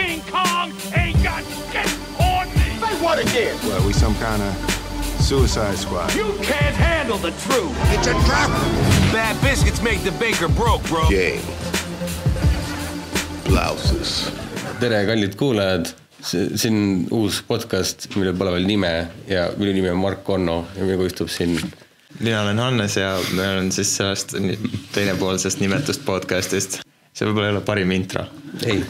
King Kong ain't got shit on me. Say what again? Well, we some kind of suicide squad. You can't handle the truth. It's a trap. Bad biscuits make the baker broke, bro. Game. Blouses. tere, kallid kuulajad. siin uus podcast, millel pole veel nime ja minu nimi on Mark Onno ja minuga istub siin mina olen Hannes ja me olen siis sellest teine pool sellest nimetust podcast'ist. see võib-olla ei ole parim intro. ei,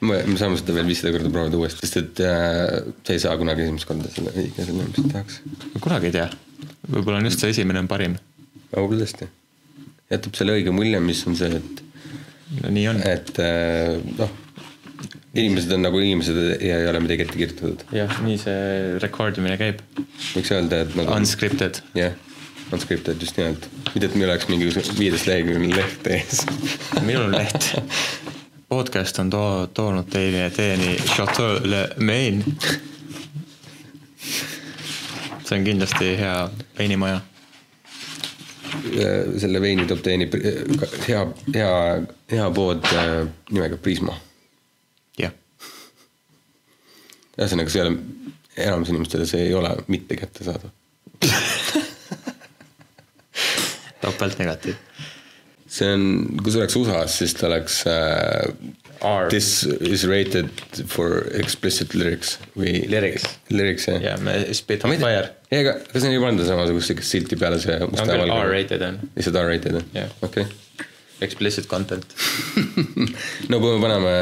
me, me saame seda veel viissada korda proovida uuesti, sest et äh, sa ei saa kunagi esimest korda selle õige selle, mis sa tahaks. kunagi ei tea, võib-olla on just see esimene on parim. võib-olla tõesti. jätab selle õige mulje, mis on see, et no nii on. et äh, noh, inimesed on nagu inimesed ja ei ole midagi ette kirjutatud. jah, nii see rekordimine käib. võiks öelda, et nagu Unscripted. jah, unscripted just nimelt, mitte et meil oleks mingi viieteist leheküljeline leht ees minul on leht. podcast on too, toonud teile teieni Chateau Le Main. see on kindlasti hea veinimaja. selle veini toob teieni hea, hea, hea pood äh, nimega Prisma. jah, ühesõnaga, see ei ole, enamus inimestele see ei ole mitte kättesaadav. topeltnegatiiv. See on, kui see oleks USA-s, siis ta oleks äh, R. This is rated for explicit lyrics või Lyrics. Lyrics jah ja me spit on fire. ei, aga kas neil ei pandud samasugust silti peale see on musta küll valge? R-rated on, lihtsalt R-rated Jah. okei explicit content. no kui me paneme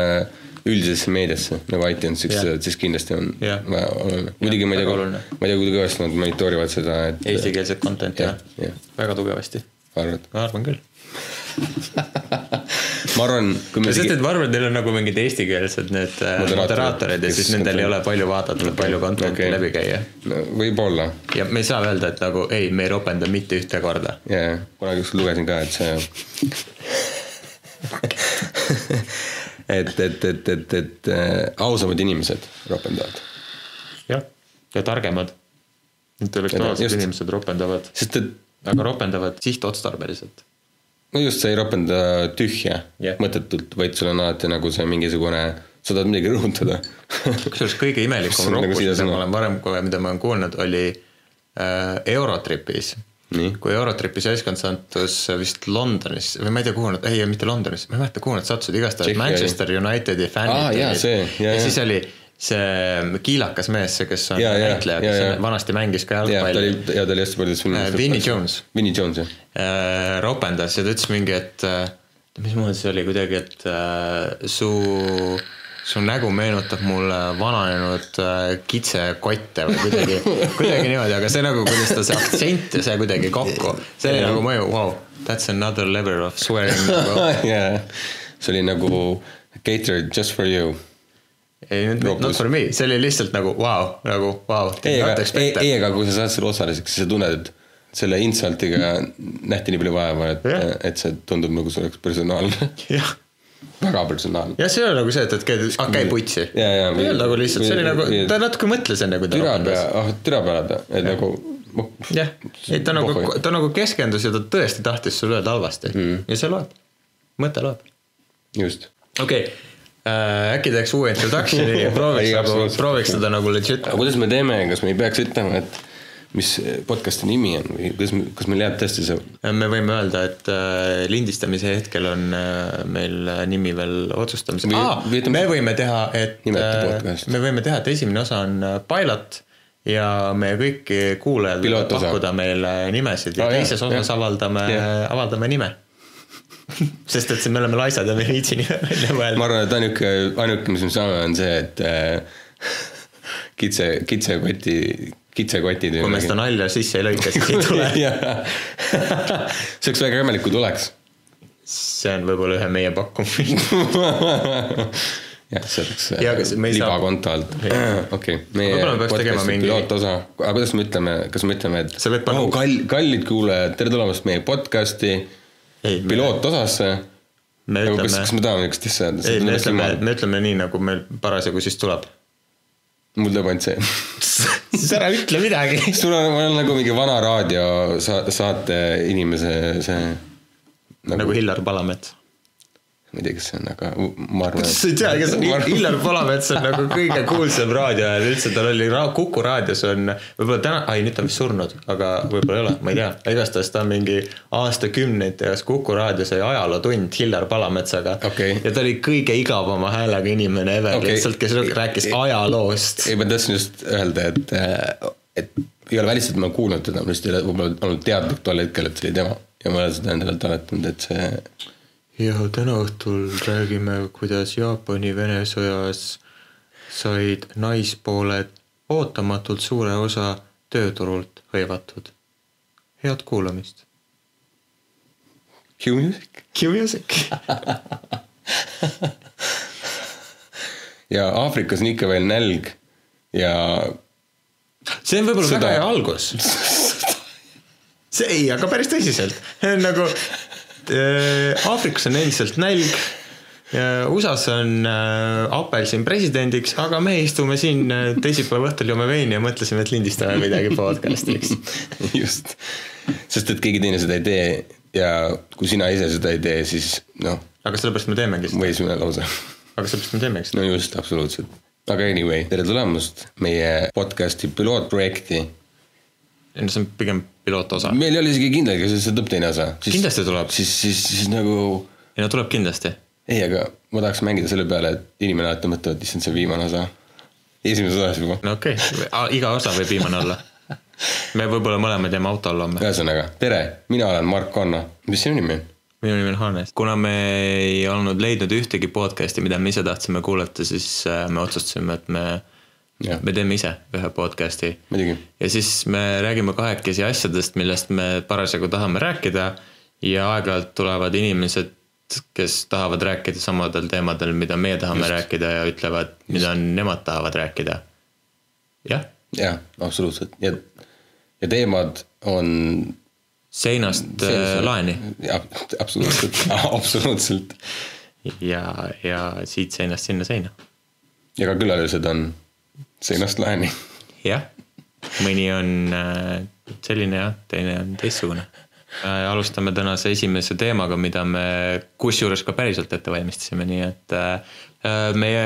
üldisesse meediasse nagu iTunes'iks yeah. siis kindlasti on Jah. väga oluline muidugi ma ei tea ma ei tea kui kõvasti nad monitoorivad seda et Eestikeelset content'i jah, jah. väga tugevasti. ma arvan küll. ma arvan kui me sest et ma arvan, et neil on nagu mingid eestikeelsed need äh, Moderaatorid, moderaatorid ja siis nendel ei ole palju vaadata, palju content'i okay. läbi käia. no, võib-olla ja me ei saa öelda, et nagu ei, me ei ropenda mitte ühte korda. ja, ja kunagi ükskord lugesin ka, et see et, et, et, et, et äh, ausamad inimesed ropendavad. jah, ja targemad. Just. intellektuaalsed inimesed ropendavad, sest et aga ropendavad sihtotstarbeliselt. No just, sa ei ropenda tühja Jah. mõttetult, vaid sul on alati nagu see mingisugune, sa tahad midagi rõhutada kusjuures kõige imelikum on nagu mida ma olen varem, mida ma olen kuulnud, oli äh, Eurotripis. Kui Eurotripi seltskond sattus vist Londonis või ma ei tea, kuhu nad, ei mitte Londonis, ma ei mäleta, kuhu nad sattusid, igastahes Manchester Unitedi fännid jaa, olid. ja siis oli see kiilakas mees, see, kes on näitleja, kes jaa. on- vanasti mängis ka ja jalgpalli. ja ta oli hästi paljudes filmides Äh, Vinnie Jones. Vinnie Jones jah äh, ropendas ja ta ütles mingi, et äh, mismoodi see oli kuidagi, et su, su nägu meenutab mulle vananenud kitsekotte või kuidagi, kuidagi niimoodi, aga see nagu, kuidas ta see aktsent ja see kuidagi kokku, see oli nagu mõju, wow, that's another level of swearing jaa, see oli nagu catered just for you ei, not for me, see oli lihtsalt nagu wow, nagu wow, ei, aga, ei, ei, aga kui sa saad selle osaliseks, siis sa tunned, et selle insultiga nähti nii palju vaeva, et Jah. et see tundub nagu see oleks personaalne jah, väga personaalne. jah, see ei ole nagu see, et, et käid, ah käi putsi. Ei olnud nagu lihtsalt, see oli nagu, ta natuke mõtles enne, kui ta türa pea, ah türa peale ta, et nagu. jah, ei ta nagu, ta nagu keskendus ja ta tõesti tahtis sulle öelda halvasti mm. ja see loeb, mõte loeb. just. okei okay. äh,, äkki teeks uue introduction'i ja prooviks nagu, prooviks seda nagu legit aga. kuidas me teeme, kas me ei peaks ütlema, et mis podcast'i nimi on või kuidas, kas meil jääb tõesti see me võime öelda, et äh, lindistamise hetkel on äh, meil äh, nimi veel otsustamisel ah,. me võime teha, et äh, me võime teha, et esimene osa on äh, pilot ja me kõik kuulajad võivad pakkuda meile nimesid ja jah, teises osas avaldame avaldame nime. sest et me oleme laisad ja me ei viitsi nime välja ma mõelda. arvan, et ainuke, ainuke, mis me saame, on see, et äh, kitse, kitsekoti, kitsekotid. kui me seda nalja sisse ei lõika, siis ei tule. see oleks väga imelik, kui tuleks. see on võib-olla ühe meie pakkumine. jah, see oleks Ja, ei saa- libakonto alt. okei, meie podcast'i mingi- pilootosa, aga kuidas me ütleme, kas me ütleme, et Sa võid panna- oh, kall-, kallid kuulajad, tere tulemast meie podcast'i pilootosasse. me kas, ütleme kas, me tahame niisugust asja öelda? ei, me ütleme, me ütleme nii, nagu meil parasjagu siis tuleb. mul tuleb ainult see. siis ära ütle midagi. sul on, ma olen nagu mingi vana raadiosaate inimese see nagu Hillar Palamets. Ma ei tea, kes see on, aga ma arvan. kas sa ei tea, kes on Illar Palamets on nagu kõige kuulsam raadiohääl üldse, tal oli ra- Kuku raadios on võib-olla täna, ai nüüd ta on vist surnud, aga võib-olla ei ole, ma ei tea, igastahes ta on mingi aastakümneid tehes Kuku raadios oli ajalootund Hillar Palametsaga Okei. ja ta oli kõige igavama häälega inimene ever Okei. lihtsalt, kes rääkis ajaloost. ei, ma tahtsin just öelda, et, et ei ole välistatud, ma olen kuulnud teda, ma lihtsalt ei ole võib-olla olnud teadlik tol hetkel, et see oli tema ja ma olen seda endale taletanud, et see ja täna õhtul räägime, kuidas Jaapani-Vene sõjas said naispooled ootamatult suure osa tööturult hõivatud. head kuulamist. Cue music. Cue music. ja Aafrikas on ikka veel nälg ja see on võib-olla Sõda. väga hea algus. see ei, aga päris tõsiselt, nagu äh, Aafrikas on endiselt nälg. USA-s on äh, apelsin presidendiks, aga me istume siin äh, teisipäeva õhtul joome veini ja mõtlesime, et lindistame midagi podcast'iks. just, sest et keegi teine seda ei tee ja kui sina ise seda ei tee, siis noh, aga sellepärast me teemegi seda, võisime lausa. aga sellepärast me teemegi seda. no just, absoluutselt. aga anyway, tere tulemast meie podcast'i pilootprojekti. No see on pigem pilootosa. meil ei ole isegi kindel, kas see tuleb teine osa. Kindlasti tuleb. siis, siis, siis nagu ei no tuleb kindlasti. ei, aga ma tahaks mängida selle peale, et inimene alati mõtleb, et issand, see on viimane osa. esimeses osas juba. no okei okay., iga osa võib viimane olla. me võib-olla mõlemad jääme auto alla homme. ühesõnaga, tere, mina olen Mark Anno, mis sinu nimi on? minu nimi on Hannes. kuna me ei olnud leidnud ühtegi podcast'i, mida me ise tahtsime kuulata, siis äh, me otsustasime, et me, Jah. me teeme ise ühe podcast'i. ja siis me räägime kahekesi asjadest, millest me parasjagu tahame rääkida ja aeg-ajalt tulevad inimesed, kes tahavad rääkida samadel teemadel, mida meie tahame Just. rääkida ja ütlevad, mida nemad tahavad rääkida. jah, jah, absoluutselt ja, ja teemad on. seinast äh, laeni jah, absoluutselt, absoluutselt. ja, ja siit seinast sinna seina. ja ka külalised on seinast laeni. jah, mõni on äh, selline ja teine on teistsugune. alustame tänase esimese teemaga, mida me kusjuures ka päriselt ette valmistasime, nii et äh, meie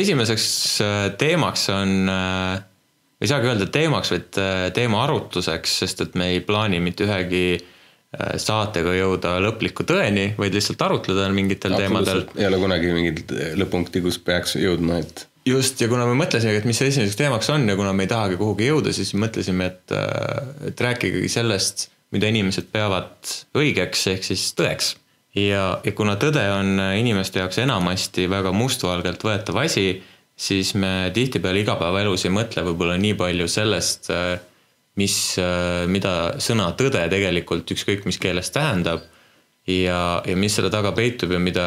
esimeseks äh, teemaks on äh, ei saagi öelda teemaks, vaid äh, teema arutluseks, sest et me ei plaani mitte ühegi äh, saatega jõuda lõpliku tõeni, vaid lihtsalt arutleda mingitel teemadel. ei ole kunagi mingit lõpunkti, kus peaks jõudma, et just, ja kuna me mõtlesimegi, et mis see esimeseks teemaks on ja kuna me ei tahagi kuhugi jõuda, siis mõtlesime, et, et rääkigagi sellest, mida inimesed peavad õigeks ehk siis tõeks. ja, ja kuna tõde on inimeste jaoks enamasti väga mustvalgelt võetav asi, siis me tihtipeale igapäevaelus ei mõtle võib-olla nii palju sellest, mis, mida sõna tõde tegelikult ükskõik mis keeles tähendab ja, ja mis selle taga peitub ja mida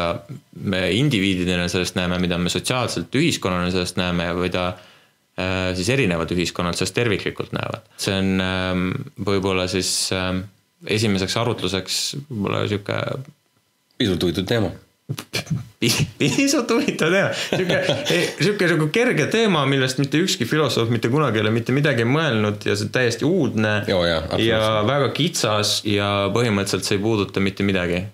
me indiviididena sellest näeme, mida me sotsiaalselt ühiskonnana sellest näeme ja mida äh, siis erinevad ühiskonnad sellest terviklikult näevad. see on ähm, võib-olla siis ähm, esimeseks arutluseks võib-olla sihuke pisut huvitav teema. Pisut huvitav teema, sihuke, sihuke nagu kerge teema, millest mitte ükski filosoof mitte kunagi ei ole mitte midagi mõelnud ja see on täiesti uudne Joo, absoluutselt. ja väga kitsas ja põhimõtteliselt see ei puuduta mitte midagi.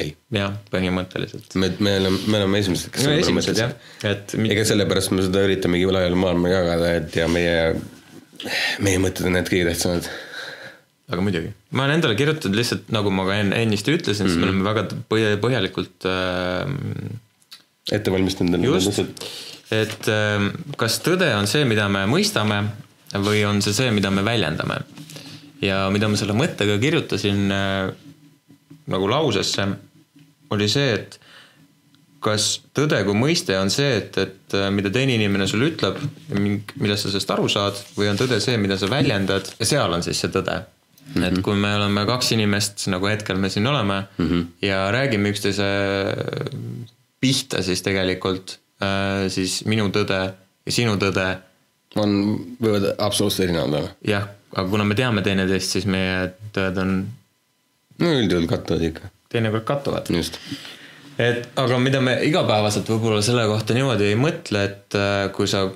ei, jah, põhimõtteliselt. me, me oleme, me oleme esimesed, kes selle peale esimesed jah et ega sellepärast me seda üritamegi laiali maailma jagada, et ja meie, meie mõtted on need kõige tähtsamad. Aga muidugi, ma olen endale kirjutanud lihtsalt nagu ma ka enne, ennist ütlesin mm, -hmm. siis me oleme väga põh- põhjalikult äh, ette valmistanud just lihtsalt, et äh, kas tõde on see, mida me mõistame või on see see, mida me väljendame. ja mida ma selle mõttega kirjutasin äh, nagu lausesse, oli see, et kas tõde kui mõiste on see, et, et äh, mida teine inimene sulle ütleb, millest sa sellest aru saad või on tõde see, mida sa väljendad ja seal on siis see tõde mm. -hmm. et kui me oleme kaks inimest, nagu hetkel me siin oleme mm -hmm. ja räägime üksteise pihta, siis tegelikult äh, siis minu tõde ja sinu tõde on, võivad absoluutselt erinevad olla. jah, aga kuna me teame teineteist, siis meie tõed on no üldjuhul kattuvad ikka, teinekord kattuvad. just. et aga mida me igapäevaselt võib-olla selle kohta niimoodi ei mõtle, et äh, kui sa,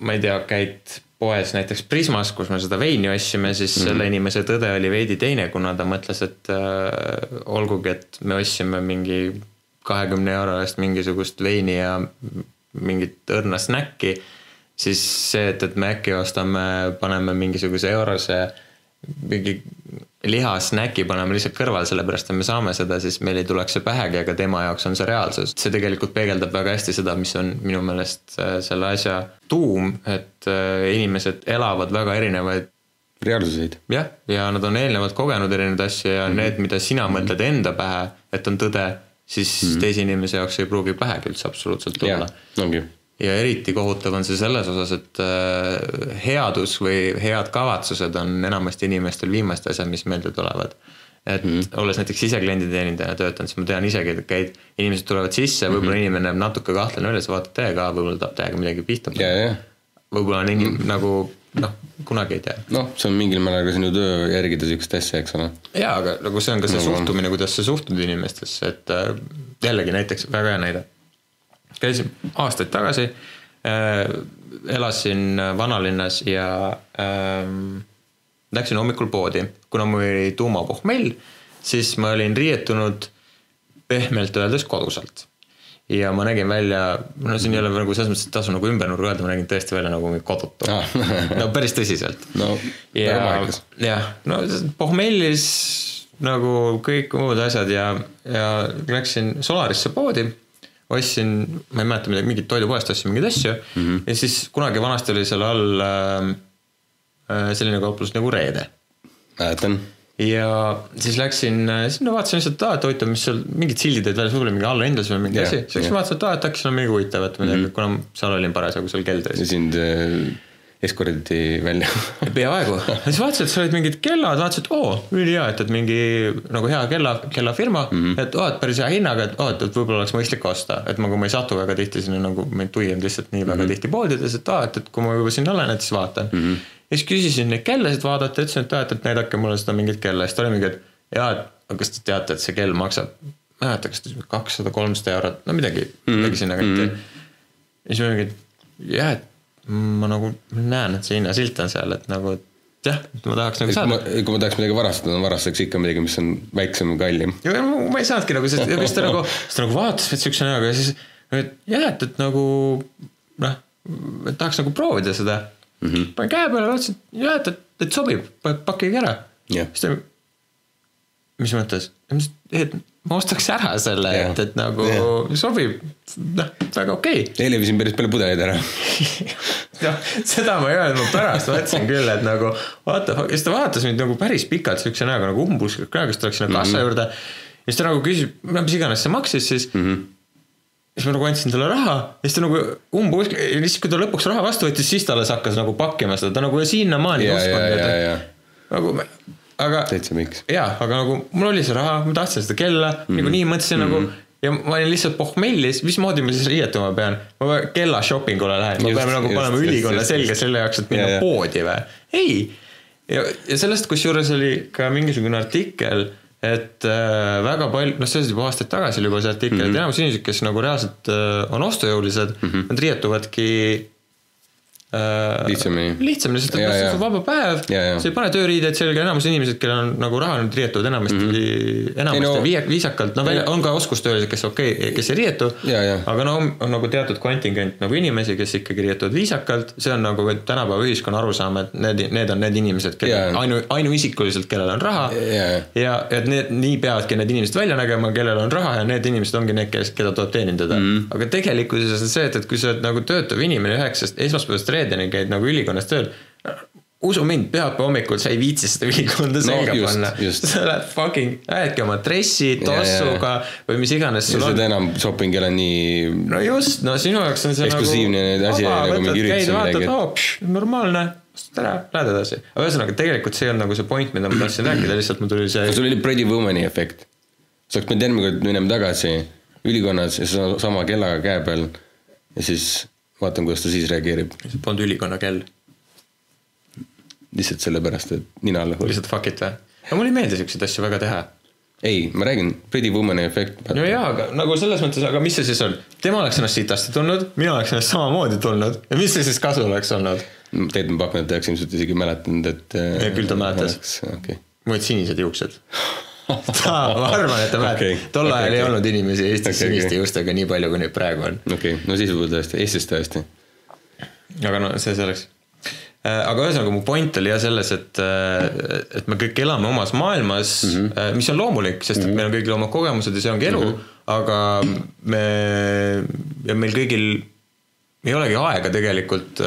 ma ei tea, käid poes näiteks Prismas, kus me seda veini ostsime, siis mm selle inimese tõde oli veidi teine, kuna ta mõtles, et äh, olgugi, et me ostsime mingi kahekümne euro eest mingisugust veini ja mingit õrna snäkki, siis see, et, et me äkki ostame, paneme mingisuguse eurose mingi lihasnäki paneme lihtsalt kõrvale, sellepärast et me saame seda, siis meil ei tuleks see pähegi, aga tema jaoks on see reaalsus. see tegelikult peegeldab väga hästi seda, mis on minu meelest äh, selle asja tuum, et äh, inimesed elavad väga erinevaid reaalsuseid. jah, ja nad on eelnevalt kogenud erinevaid asju ja mm -hmm. need, mida sina mõtled enda pähe, et on tõde, siis mm -hmm. teise inimese jaoks ei pruugi pähegi üldse absoluutselt tulla ongi. Ja eriti kohutav on see selles osas, et äh, headus või head kavatsused on enamasti inimestel viimased asjad, mis meelde tulevad. et mm -hmm. olles näiteks ise klienditeenindajana töötanud, siis ma tean isegi, et käid, inimesed tulevad sisse, võib-olla mm -hmm. inimene näeb natuke kahtlane välja, sa vaatad täiega, võib-olla tahab täiega midagi pihta ja, ja, võib-olla on inim- mm -hmm. nagu noh, kunagi ei tea noh, see on mingil määral ka sinu töö järgida siukest asja, eks ole. jaa, aga nagu see on ka see No, suhtumine, kuidas sa suhtud inimestesse, et äh, jällegi näiteks väga hea näide. Käisin aastaid tagasi äh,, elasin vanalinnas ja äh, läksin hommikul poodi, kuna mul oli tuumapohmell, siis ma olin riietunud pehmelt öeldes kodusalt. ja ma nägin välja, no siin ei ole nagu selles mõttes, et tasu nagu ümber öelda, ma nägin tõesti välja nagu kodutu Ah. no päris tõsiselt no väga ja mahekas., jah, no pohmellis nagu kõik muud asjad ja, ja läksin Solarisse poodi, ostsin, ma ei mäleta midagi, mingit toidupoest ostsin mingeid asju mm -hmm. ja siis kunagi vanasti oli seal all äh, äh, selline kauplus nagu Reede mäletan. ja siis läksin äh, sinna, vaatasin lihtsalt, aa, et huvitav, mis seal, mingid sildid olid väljas, võib-olla mingi allahindas või mingi Jah, asi. siis jah. vaatasin, et aa, et äkki seal on mingi huvitavat midagi mm, -hmm. kuna seal olin parasjagu seal keldris ja. sind äh, eskorditi välja. peaaegu, siis vaatasin, et seal olid mingid kellad, vaatasin, et oo, ülihea, et, et mingi nagu hea kella, kellafirma mm, Mhm. -hmm. et oo, et päris hea hinnaga, et oo, et, et võib-olla oleks mõistlik osta, et ma, kui ma ei satu väga tihti sinna nagu, ma ei tuianud lihtsalt nii väga Mhm. mm -hmm. tihti poodides, et aa, et, et kui ma juba sinna olen, et siis vaatan mm. -hmm. ja siis küsisin neid kellasid vaadata, ütlesin, et aa, et, et näidake mulle seda mingit kella, siis ta oli mingi, et jaa, et aga kas te teate, et see kell maksab, ma ei mäleta, kas ta kakssada, kolmsada eurot, no midagi mm, -hmm. midagi sinna kanti mm. -hmm. ja siis ma mingi, jah, et ma nagu näen, et see hinnasilt on seal, et nagu, et jah, et ma tahaks nagu ma saada., kui ma tahaks midagi varastada, ma varastaks ikka midagi, mis on väiksem, kallim. ja ma, ma ei saanudki nagu, sest ja siis ta nagu, siis ta nagu vaatas mind siukse näoga ja siis, et jah, et, et nagu noh, et tahaks nagu proovida seda mm. -hmm. panin käe peale, vaatasin, et jah, et, et, et sobib, pakkige ära. Jah. siis ta, mis mõttes, et ma ostaks ära selle, et, et nagu Jah. sobib, noh, väga okei okay. eile viisin päris palju pudeleid ära. noh, seda ma ei öelnud, ma pärast mõtlesin küll, et nagu vaata, ja siis ta vaatas mind nagu päris pikalt siukse näoga nagu umbusklik näoga, siis ta läks sinna kassa mm -hmm. juurde. ja siis ta nagu küsib, mis iganes see maksis siis mm. -hmm. siis ma nagu andsin talle raha ja siis ta nagu umbusk-, ja siis kui ta lõpuks raha vastu võttis, siis ta alles hakkas nagu pakkima seda, ta nagu sinnamaani ei ja, ja, uskunud, ja, et ja nagu, aga täitsa miks. jaa, aga nagu mul oli see raha, ma tahtsin seda kella mm, -hmm. niikuinii mõtlesin mm -hmm. nagu ja ma olin lihtsalt pohmellis, mismoodi ma siis riietuma pean, ma kella shopping ule lähen, ma pean nagu panema ülikonna selga selle jaoks, et minna ja. poodi või, ei. ja, ja sellest, kusjuures oli ka mingisugune artikkel, et äh, väga palju, noh, see oli juba aastaid tagasi oli juba see artikkel mm, -hmm. et enamus inimesed, kes nagu reaalselt äh, on ostujõulised mm, -hmm. nad riietuvadki Lihtsamini. lihtsamini, sest et noh, see on vaba päev, sa ei pane tööriideid selga, enamus inimesed, kellel on nagu raha nüüd riietuvad enamasti mm, -hmm. enamasti Ei no- viia- viisakalt, no välja, on ka oskustöölised, kes okei okay,, kes ei rietu aga no on, on nagu teatud kontingent nagu inimesi, kes ikkagi rietuvad viisakalt, see on nagu tänapäeva ühiskonna arusaam, et need, need on need inimesed, kellel ainu, ainuisikuliselt, kellel on raha Ja, ja. et need, nii peavadki need inimesed välja nägema, kellel on raha ja need inimesed ongi need, kes, keda tuleb teenindada mm.. aga tegelikkuses on see, et, et kui sa oled nagu töötav inimene üheksast, esmaspäevast reedeni käid nagu ülikonnas tööl, usu mind, pühapäeva hommikul sa ei viitsi seda ülikonda selga just, panna. sa lähed fucking, lähedki oma dressi, Ja, ja, ja. tossuga või mis iganes ja sul on seda enam shopping ei ole nii no just, no sinu jaoks on see Eksklusiivne asi, nagu mingi üritus või midagi, oo, normaalne, ostad ära, lähed edasi. aga ühesõnaga, tegelikult see ei olnud nagu see point, mida ma tahtsin rääkida, lihtsalt mul tuli see sul oli Pretty Womani efekt. sa oleks pidanud järgmine kord minema tagasi ülikonnas ja sa sama kellaga käe peal ja siis vaatan, kuidas ta siis reageerib. see polnud ülikonna kell, lihtsalt sellepärast, et nina lõhub. lihtsalt fuck it või? aga mulle ei meeldi siukseid asju väga teha. ei, ma räägin, Pretty Womani efekt. no jaa, aga nagu selles mõttes, aga mis see siis on? tema oleks ennast sitasti tundnud, mina oleks ennast samamoodi tundnud ja mis see siis kasu oleks olnud? tegelikult ma pakun, et ta oleks ilmselt isegi mäletanud, et. Ja küll ta mäletas. okei okay.. mul olid sinised juuksed. ma arvan, et ta mäletab okay,, tol ajal ei okei. olnud inimesi Eestis okay, siniste okay. juustega nii palju, kui neid praegu on. okei okay., no siis võib-olla tõesti, Eestis tõesti. aga no see selleks. aga ühesõnaga mu point oli jah selles, et, et me kõik elame omas maailmas mm. -hmm. mis on loomulik, sest et meil on kõigil omad kogemused ja see ongi elu mm, -hmm. aga me ja meil kõigil ei olegi aega tegelikult,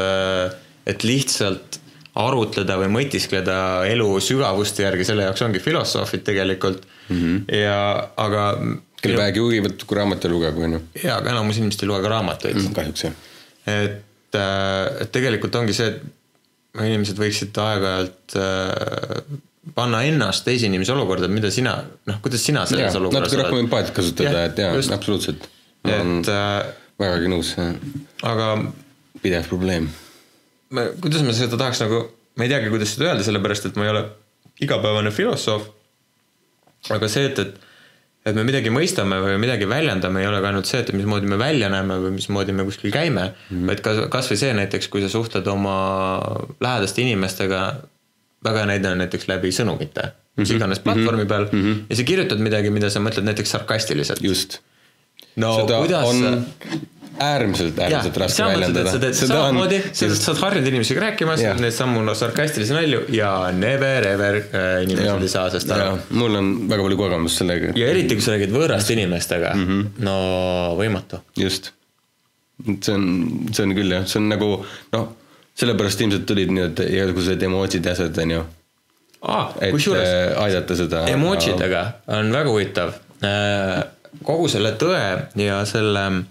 et lihtsalt arutleda või mõtiskleda elu sügavuste järgi, selle jaoks ongi filosoofid tegelikult mm. -hmm. ja aga. kelle vähegi huvivad, kui raamatut lugegu, on ju. jaa, aga enamus inimesed ei loe ka raamatuid mm.. kahjuks jah. et, et tegelikult ongi see, et inimesed võiksid aeg-ajalt äh, panna ennast teise inimese olukorda, mida sina, noh, kuidas sina selles olukorras natuke rohkem empaatiat kasutada, et jaa absoluutselt. et äh, vägagi nõus, aga pidev probleem. Ma, kuidas ma seda tahaks nagu, ma ei teagi, kuidas seda öelda, sellepärast et ma ei ole igapäevane filosoof. aga see, et, et, et me midagi mõistame või midagi väljendame, ei ole ka ainult see, et mismoodi me välja näeme või mismoodi me kuskil käime mm., vaid ka kasvõi see näiteks, kui sa suhtled oma lähedaste inimestega, väga hea näide on näiteks läbi sõnumite, mis iganes platvormi peal mm -hmm. ja sa kirjutad midagi, mida sa mõtled näiteks sarkastiliselt. just. no seda kuidas on äärmiselt, äärmiselt raske väljendada. seda on samamoodi, sa sa oled harjunud inimesega rääkima, sa teed neid samu sarkastilisi nalju ja never ever äh, inimesed ei saa sellest aru. mul on väga palju kogemust sellega. ja eriti, kui sa räägid võõraste inimestega mm, -hmm. no võimatu. just. see on, see on küll jah, see on nagu noh, sellepärast ilmselt tulid need igasugused emootsid ja asjad, on ju. et äh, aidata seda. emootsidega on väga huvitav. kogu selle tõe ja selle äh,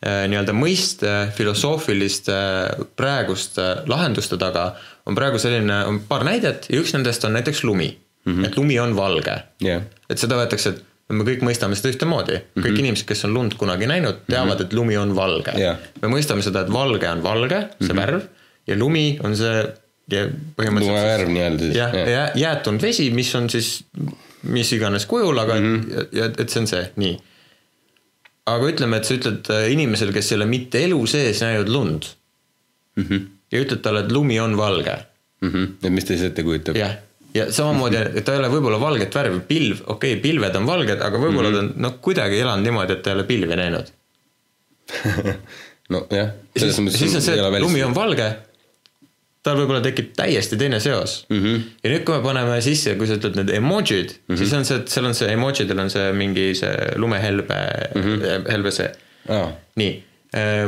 nii-öelda mõiste filosoofiliste praeguste lahenduste taga on praegu selline, on paar näidet ja üks nendest on näiteks lumi mm. -hmm. et lumi on valge jah, et seda võetakse, et me kõik mõistame seda ühtemoodi mm, -hmm. kõik inimesed, kes on lund kunagi näinud, teavad -hmm. et lumi on valge Jah. me mõistame seda, et valge on valge, see mm -hmm. värv ja lumi on see ja põhimõtteliselt lumevärv nii-öelda siis. jah, ja jäätunud vesi, mis on siis mis iganes kujul, aga mm -hmm. ja et see on see, nii. Aga ütleme, et sa ütled äh, inimesele, kes ei ole mitte elu sees näinud lund mm. -hmm. ja ütled talle, et lumi on valge, Mm -hmm. et mis ta siis ette kujutab? jah. ja samamoodi, et ta ei ole võib-olla valget värvi, pilv, okei okay,, pilved on valged, aga võib-olla mm -hmm. ta on noh, kuidagi elanud niimoodi, et ta ei ole pilvi näinud. nojah, siis, siis on see, et lumi on valge, tal võib-olla tekib täiesti teine seos mm. -hmm. ja nüüd, kui me paneme sisse, kui sa ütled need emotsid mm, -hmm. siis on see, seal on see emotsidel on see mingi see lumehelbe mm, -hmm. helbe see. Aa. nii,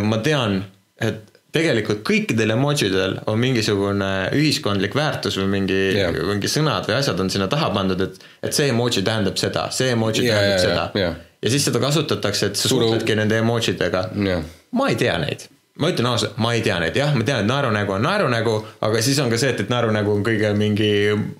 ma tean, et tegelikult kõikidel emotsidel on mingisugune ühiskondlik väärtus või mingi yeah., mingi sõnad või asjad on sinna taha pandud, et, et see emoji tähendab seda, see emoji Jaa, tähendab jaa, seda jaa. ja siis seda kasutatakse, et sa suhtledki nende emotsidega jah, ma ei tea neid, ma ütlen ausalt, ma ei tea neid, jah, ma tean, et naerunägu on naerunägu, aga siis on ka see, et, et naerunägu on kõige mingi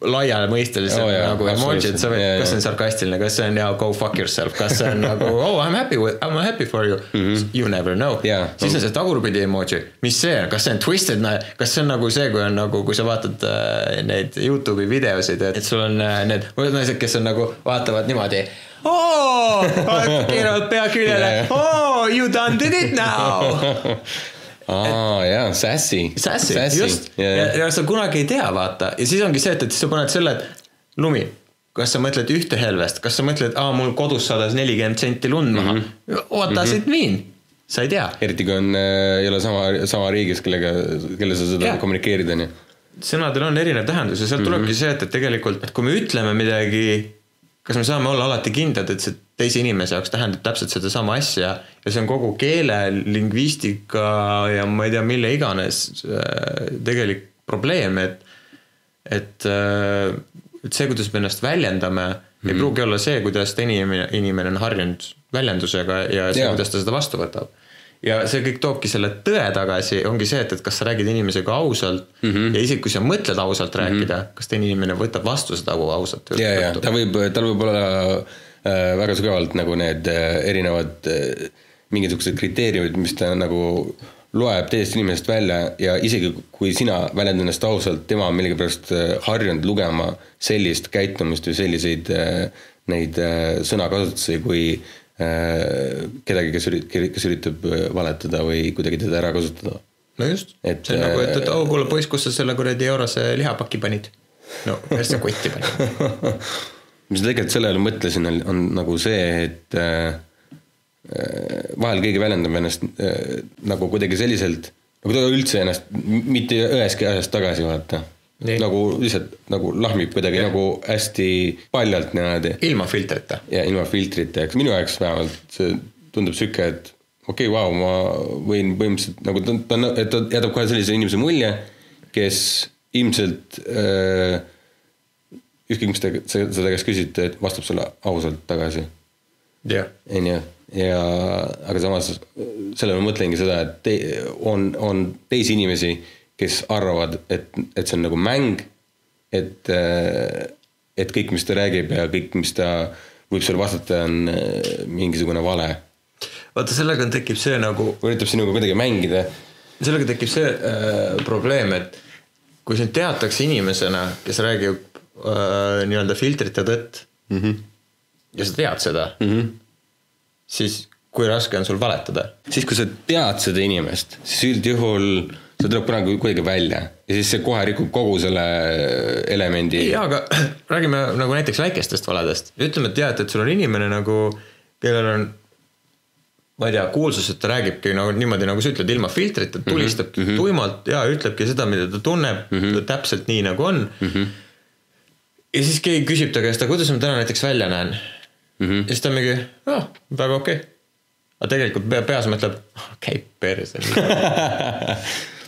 laiamõistelisem oh, jaa, nagu emoji, et sa võid, kas see on sarkastiline, kas see on yeah, go fuck yourself, kas see on nagu oh I m happy with, I m happy for you mm, -hmm. you never know. Jaa. siis on see tagurpidi emoji, mis see on, kas see on twisted, kas see on nagu see, kui on nagu, kui sa vaatad äh, neid Youtube'i videosid, et sul on äh, need naised, kes on nagu vaatavad niimoodi oo, keeravad pea küljele, oo you done did it now. Aa jaa, sassy. Sassy, just, ja, ja sa kunagi ei tea, vaata, ja siis ongi see, et, et sa paned selle, et lumi, kas sa mõtled ühte helvest, kas sa mõtled, aa mul kodus sadas nelikümmend senti lund maha. Mm, -hmm. what does it mean, sa ei tea. eriti kui on, ei ole sama, sama riigis, kellega, kelle sa seda Jah. kommunikeerid, on ju. sõnadel on erinev tähendus ja sealt tulebki see, et, et tegelikult, et kui me ütleme midagi, kas me saame olla alati kindlad, et see teise inimese jaoks tähendab täpselt sedasama asja? Ja see on kogu keele, lingvistika ja ma ei tea, mille iganes äh, tegelik probleem, et et, et see, kuidas me ennast väljendame mm, ei pruugi olla see, kuidas teine inimene, inimene on harjunud väljendusega ja see, kuidas ta seda vastu võtab. Ja see kõik toobki selle tõe tagasi, ongi see, et, et kas sa räägid inimesega ausalt mm -hmm. ja isegi kui sa mõtled ausalt rääkida mm, -hmm. kas teine inimene võtab vastu seda au ausalt ja, ja ta võib, tal võib olla äh, väga sügavalt nagu need äh, erinevad äh, mingisugused kriteeriumid, mis ta nagu loeb teisest inimesest välja ja isegi kui sina väljendad ennast ausalt, tema on millegipärast äh, harjunud lugema sellist käitumist või selliseid äh, neid äh, sõnakasutusi kui kedagi, kes ürit-, kes üritab äh, valetada või kuidagi teda ära kasutada. no just, Et, see on nagu, et, et äh, oh kuule poiss, kus sa selle kuradi eurose lihapaki panid? no, päris sa kotti panid. mis ma tegelikult selle üle mõtlesin, on, nagu see, et äh, äh, vahel keegi väljendab ennast äh, nagu kuidagi selliselt, nagu ta üldse ennast mitte üheski asjas tagasi vaata. Nii. nagu lihtsalt nagu lahmib kuidagi Jah. nagu hästi paljalt niimoodi ilma filtrita. ja ilma filtrita, eks minu jaoks vähemalt see tundub sihuke, et okei okay,, vau, ma võin põhimõtteliselt nagu ta, ta, et ta jätab kohe sellise inimese mulje, kes ilmselt äh, ükskõik, mis te seda käest küsite, et vastab sulle ausalt tagasi, jah, onju. ja, aga samas sellele ma mõtlengi seda, et te, on, on teisi inimesi, kes arvavad, et, et see on nagu mäng, et, et kõik, mis ta räägib ja kõik, mis ta võib sulle vastata, on äh, mingisugune vale. vaata sellega tekib see nagu, üritab sinuga kuidagi mängida. sellega tekib see äh, probleem, et kui sind teatakse inimesena, kes räägib äh, nii-öelda filtrita tõtt mm. -hmm. ja sa tead seda mm, -hmm. siis kui raske on sul valetada siis, kui sa tead seda inimest, siis üldjuhul see tuleb kunagi kuidagi välja ja siis see kohe rikub kogu selle elemendi. jaa, aga räägime nagu näiteks väikestest valedest. ütleme, et tead, et sul on inimene nagu, kellel on ma ei tea, kuulsus, et ta räägibki nagu niimoodi, nagu sa ütled, ilma filtrita, tulistabki mm -hmm. tuimalt ja ütlebki seda, mida ta tunneb mm, -hmm. täpselt nii nagu on mm. -hmm. ja siis keegi küsib ta käest, aga kuidas ma täna näiteks välja näen mm. -hmm. ja siis ta on mingi, noh, väga okei okay.. aga tegelikult pea- peas mõtleb, käib perse.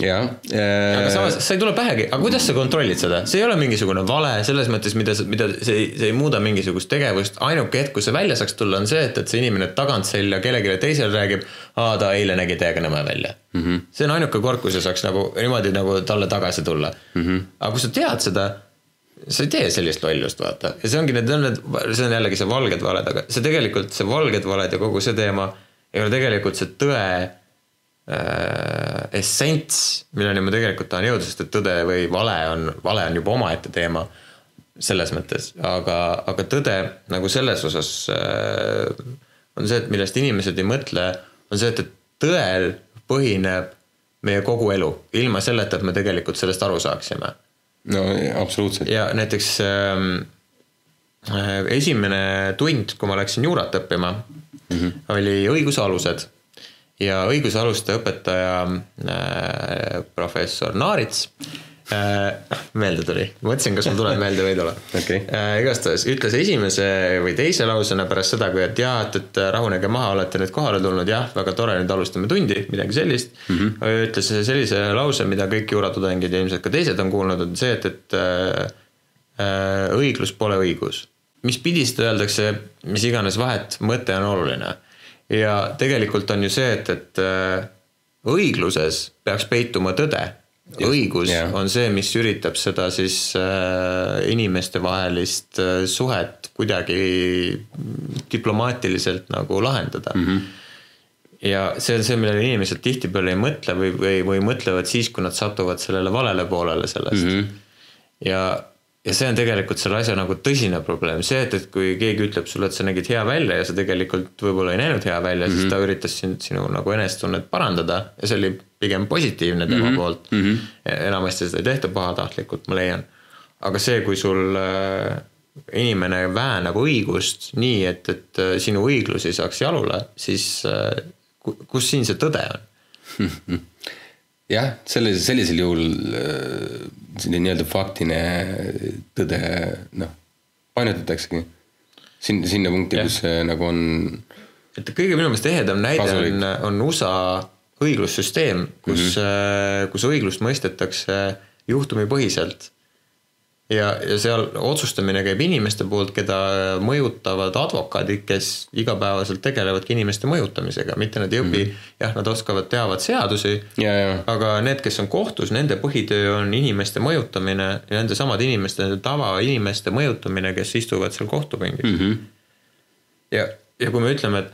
jah. aga samas sa ei tule pähegi, aga kuidas sa kontrollid seda, see ei ole mingisugune vale selles mõttes, mida, mida see ei, see ei muuda mingisugust tegevust, ainuke hetk, kus see välja saaks tulla, on see, et, et see inimene tagantselja kellelegi teisele räägib, aa ta eile nägi täiega nõme välja mm. -hmm. see on ainuke kord, kui see saaks nagu niimoodi nagu talle tagasi tulla mm. -hmm. aga kui sa tead seda, sa ei tee sellist lollust, vaata, ja see ongi need, need, see on jällegi see valged valed, aga see tegelikult, see valged valed ja kogu see teema ei ole tegelikult see tõe äh, essents, milleni ma tegelikult tahan jõuda, sest et tõde või vale on, vale on juba omaette teema selles mõttes, aga, aga tõde nagu selles osas äh, on see, et millest inimesed ei mõtle, on see, et, et tõel põhineb meie kogu elu, ilma selleta, et me tegelikult sellest aru saaksime no absoluutselt. ja näiteks ähm, äh, esimene tund, kui ma läksin juurat õppima mm, -hmm. oli õiguse alused ja õiguse aluste õpetaja äh, professor Naarits äh,, meelde tuli, mõtlesin, kas mul tuleb meelde või ei tule Okei. äh,. igastahes ütles esimese või teise lausena pärast seda, kui et jaa, et, et rahunege maha, olete nüüd kohale tulnud, jah, väga tore, nüüd alustame tundi, midagi sellist mm. -hmm. ütles sellise lause, mida kõik juuratudengid ja ilmselt ka teised on kuulnud, on see, et, et äh, äh, õiglus pole õigus. mis pidist öeldakse, mis iganes vahet, mõte on oluline. Ja tegelikult on ju see, et, et äh, õigluses peaks peituma tõde. õigus jah. yeah. on see, mis üritab seda siis äh, inimestevahelist äh, suhet kuidagi diplomaatiliselt nagu lahendada mm. -hmm ja see on see, millele inimesed tihtipeale ei mõtle või, või, või mõtlevad siis, kui nad satuvad sellele valele poolele sellest mm. -hmm. ja, ja see on tegelikult selle asja nagu tõsine probleem, see, et, et kui keegi ütleb sulle, et sa nägid hea välja ja sa tegelikult võib-olla ei näinud hea välja mm, -hmm. siis ta üritas sind, sinu nagu enesetunnet parandada ja see oli pigem positiivne tema mm -hmm. poolt mm. -hmm. enamasti seda ei tehta pahatahtlikult, ma leian. aga see, kui sul äh, inimene väänab õigust nii, et, et äh, sinu õiglus ei saaks jalule, siis ku- kus siin see tõde on? jah, sellisel, sellisel juhul äh, selline nii-öelda faktiline tõde, noh, painutataksegi sinna, sinna punkti, kus see nagu on, et kõige minu meelest ehedam näide Kasulik. on, on USA õiglussüsteem, kus mm, -hmm. kus õiglust mõistetakse juhtumipõhiselt. ja, ja seal otsustamine käib inimeste poolt, keda mõjutavad advokaadid, kes igapäevaselt tegelevadki inimeste mõjutamisega, mitte nad ei õpi mm, -hmm. jah, nad oskavad, teavad seadusi, ja, ja aga need, kes on kohtus, nende põhitöö on inimeste mõjutamine ja nende samade inimeste, nende tavainimeste mõjutamine, kes istuvad seal kohtupingis mm. -hmm. ja, ja kui me ütleme, et,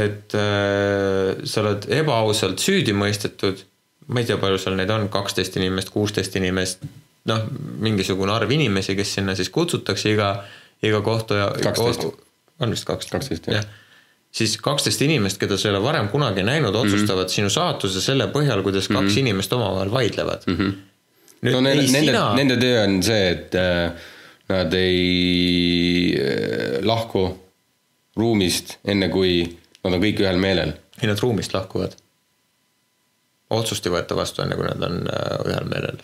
et äh, sa oled ebaausalt süüdi mõistetud, ma ei tea, palju seal neid on, kaksteist inimest, kuusteist inimest, noh, mingisugune arv inimesi, kes sinna siis kutsutakse iga, iga kohtu ja. 12. on vist kaksteist. 12, jah. siis kaksteist inimest, keda sa ei ole varem kunagi näinud, otsustavad mm -hmm. sinu saatuse selle põhjal, kuidas kaks mm -hmm. inimest omavahel vaidlevad mm. -hmm. nüüd no nende, nende nende töö on see, et äh, nad ei äh, lahku ruumist, enne kui nad on kõik ühel meelel. ei, nad ruumist lahkuvad. otsust ei võeta vastu, enne kui nad on äh, ühel meelel.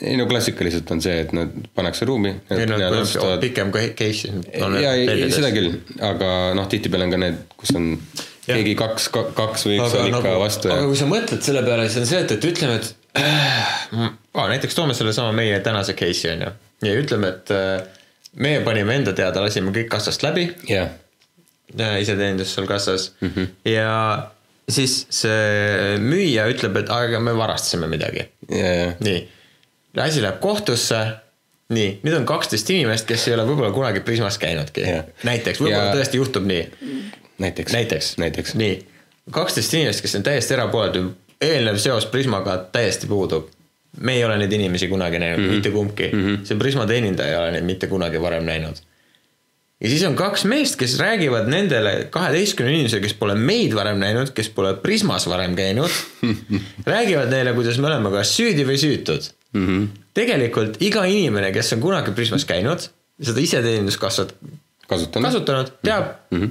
Ei no klassikaliselt on see, et nad pannakse ruumi. no pikem case. ja, seda küll, aga noh, tihtipeale on ka need, kus on Jah. keegi kaks, kaks või üks on ikka nagu, vastu ja aga kui sa mõtled selle peale, siis on see, et, et ütleme, et äh, näiteks toome sellesama meie tänase case'i on ju. ja ütleme, et äh, meie panime enda teada, lasime kõik kassast läbi, jah, iseteenindus seal kassas mm. -hmm. ja siis see müüja ütleb, et aga me varastasime midagi. ja, ja, nii, asi läheb kohtusse. nii, nüüd on kaksteist inimest, kes ei ole võib-olla kunagi Prismas käinudki näiteks, võib-olla Ja- tõesti juhtub nii näiteks. näiteks, näiteks. nii, kaksteist inimest, kes on täiesti erapooletud, eelnev seos Prismaga täiesti puudub. me ei ole neid inimesi kunagi näinud mm, -hmm. mitte kumbki mm. -hmm. see Prisma teenindaja ei ole neid mitte kunagi varem näinud. ja siis on kaks meest, kes räägivad nendele kaheteistkümne inimesele, kes pole meid varem näinud, kes pole Prismas varem käinud räägivad neile, kuidas me oleme kas süüdi või süütud mm. -hmm. tegelikult iga inimene, kes on kunagi Prismas käinud, seda iseteeninduskassat kasutanud. kasutanud, teab mm. -hmm.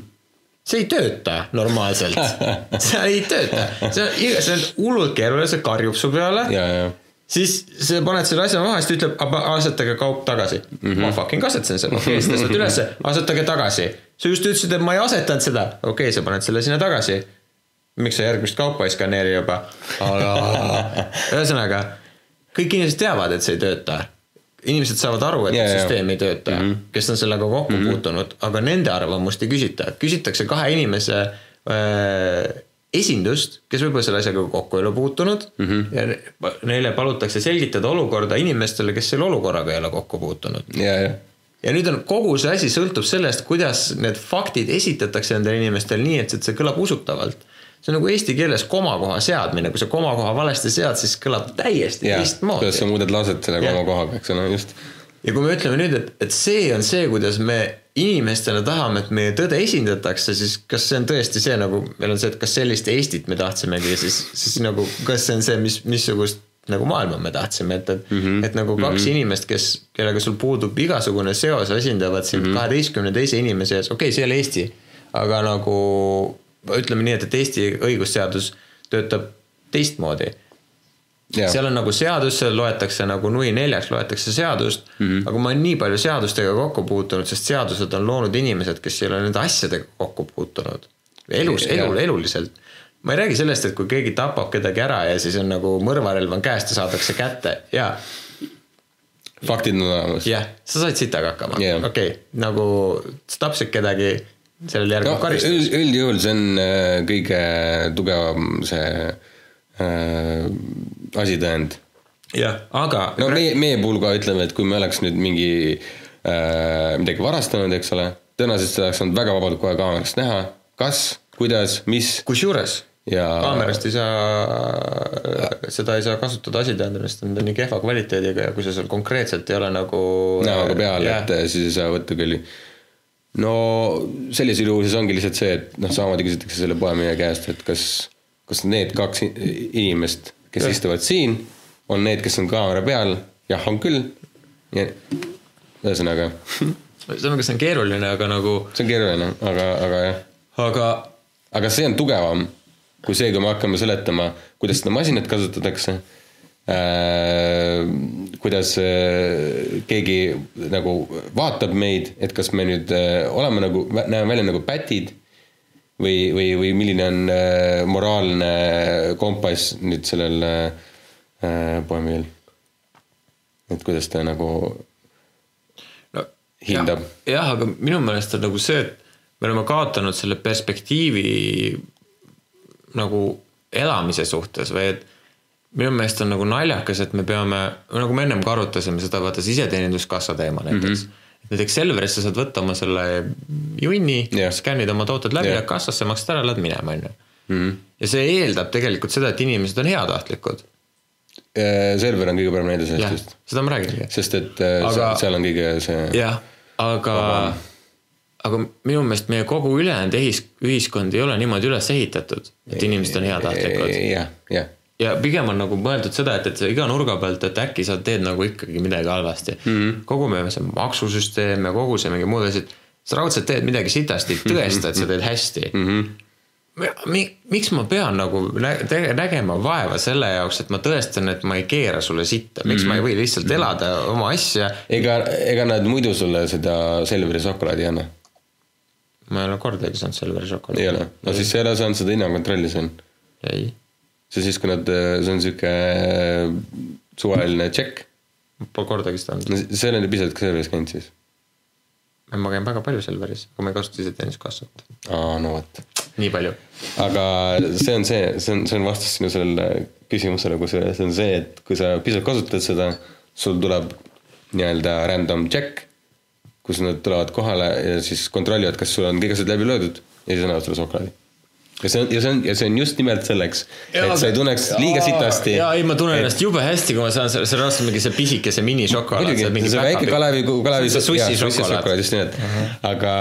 see ei tööta normaalselt, see ei tööta, see on, see on hullult keeruline, see karjub su peale, siis sa paned selle asja maha, siis ta ütleb, asetage kaup tagasi mm. -hmm. ma fucking asetasin selle, okei okay,, siis tõstad ülesse, asetage tagasi. sa just ütlesid, et ma ei asetanud seda, okei okay,, sa paned selle sinna tagasi. miks sa järgmist kaupa ei skaneeri juba, aga ühesõnaga kõik inimesed teavad, et see ei tööta inimesed saavad aru, et yeah, süsteem ei tööta mm, -hmm. kes on sellega kokku mm -hmm. puutunud, aga nende arvamust ei küsita, küsitakse kahe inimese äh, esindust, kes võib-olla selle asjaga kokku ei ole puutunud mm -hmm. ja ne- neile palutakse selgitada olukorda inimestele, kes selle olukorraga ei ole kokku puutunud. ja, ja, ja nüüd on kogu see asi sõltub sellest, kuidas need faktid esitatakse nendele inimestele nii, et see kõlab usutavalt. See on nagu eesti keeles komakoha seadmine, kui sa komakoha valesti sead, siis kõlab täiesti teistmoodi kuidas sa muudad lauset selle Jah. oma kohaga, eks ole, just. ja kui me ütleme nüüd, et, et see on see, kuidas me inimestena tahame, et meie tõde esindatakse, siis kas see on tõesti see nagu, meil on see, et kas sellist Eestit me tahtsimegi, siis, siis nagu, kas see on see, mis, missugust nagu maailma me tahtsime, et, et mm, -hmm. et nagu kaks mm -hmm. inimest, kes, kellega sul puudub igasugune seos, esindavad sind kaheteistkümne mm -hmm. teise inimese ees, okei okay,, see ei ole Eesti, aga nagu ütleme nii, et, et Eesti õigusseadus töötab teistmoodi ja, seal on nagu seadus, seal loetakse nagu nui neljaks, loetakse seadust mm, -hmm. aga ma olen nii palju seadustega kokku puutunud, sest seadused on loonud inimesed, kes ei ole nende asjadega kokku puutunud. elus, elul, eluliselt. ma ei räägi sellest, et kui keegi tapab kedagi ära ja siis on nagu mõrvarelv on käest ja saadakse kätte ja faktid on olemas. jah, sa said sitaga hakkama Jah. okei okay,, nagu sa tapsid kedagi, sellele järgneb no karistus üld,. üldjuhul see on äh, kõige tugevam see äh, asitõend. jah, aga no meie, meie puhul ka ütleme, et kui me oleks nüüd mingi äh, midagi varastanud, eks ole, tõenäoliselt seda oleks olnud väga vabalt kohe kaamerast näha, kas, kuidas, mis kusjuures ja kaamerast ei saa, seda ei saa kasutada asitõendina, sest nad on nii kehva kvaliteediga ja kui sa seal konkreetselt ei ole nagu. näoga peal, et äh, siis ei saa võtta küll. No sellisel juhul siis ongi lihtsalt see, et noh, samamoodi küsitakse selle poemüüja käest, et kas, kas need kaks inimest, kes ja. istuvad siin, on need, kes on kaamera peal, jah, on küll. ühesõnaga, ühesõnaga, see on keeruline, aga nagu, see on keeruline, aga, aga jah, aga aga see on tugevam kui see, kui me hakkame seletama, kuidas seda masinat kasutatakse äh,. Kuidas äh, keegi nagu vaatab meid, et kas me nüüd äh, oleme nagu, näeme välja nagu pätid või, või, või milline on äh, moraalne kompass nüüd sellel äh, poemil. et kuidas ta nagu no, hindab. jah ja,, aga minu meelest on nagu see, et me oleme kaotanud selle perspektiivi nagu elamise suhtes või et minu meelest on nagu naljakas, et me peame, nagu me ennem ka arutasime seda, vaata see iseteeninduskassa teema näiteks mm. -hmm. näiteks Selveris sa saad võtta oma selle junni yeah., skännid oma tooted läbi yeah., kassasse maksad ära, lähed minema, on ju. ja see eeldab tegelikult seda, et inimesed on heatahtlikud. äh,, Selver on kõige parem näide sellest, just, seda ma räägingi. sest et äh, Aga- seal on kõige see jah, aga, aga minu meelest meie kogu ülejäänud ühiskond ei ole niimoodi üles ehitatud, et inimesed on heatahtlikud. jah, jah, ja pigem on nagu mõeldud seda, et, et sa iga nurga pealt, et äkki sa teed nagu ikkagi midagi halvasti mm. Mhm. -hmm. kogu meie see maksusüsteem ja kogu see mingi muud asjad, sa raudselt teed midagi sitasti, tõesta, et sa teed hästi mm. Mhm. -hmm. miks ma pean nagu nä- nägema vaeva selle jaoks, et ma tõestan, et ma ei keera sulle sitta, miks mm -hmm. ma ei või lihtsalt elada oma asja. ega, ega nad muidu sulle seda Selveri šokolaadi ei anna? ma ei ole kordagi saanud Selveri šokolaadi. ei ole, no siis sa ei ole saanud seda hinnakontrolli siin. ei, see siis, kui nad, see on sihuke suvaline tšekk. pole kordagi seda olnud. no see on piisavalt ka Selveris käinud siis. ma käin väga palju Selveris, aga ma ei kasuta ise teenuskassat. aa, no vot. nii palju. aga see on see, see on, see on vastus sinu sellele küsimusele, kusjuures on see, et kui sa pisut kasutad seda, sul tuleb nii-öelda random check, kus nad tulevad kohale ja siis kontrollivad, kas sul on kõik asjad läbi löödud ja siis annavad sulle šokolaadi. Ja see on, ja see on, ja see on just nimelt selleks, et sa ei tunneks liiga sitasti. jaa, ei ma tunnen ennast jube hästi, kui ma saan selle, on raudselt mingi see pisikese minišokolaad. muidugi, see väike Kalevi, Kalevi šokolaad, just nimelt, aga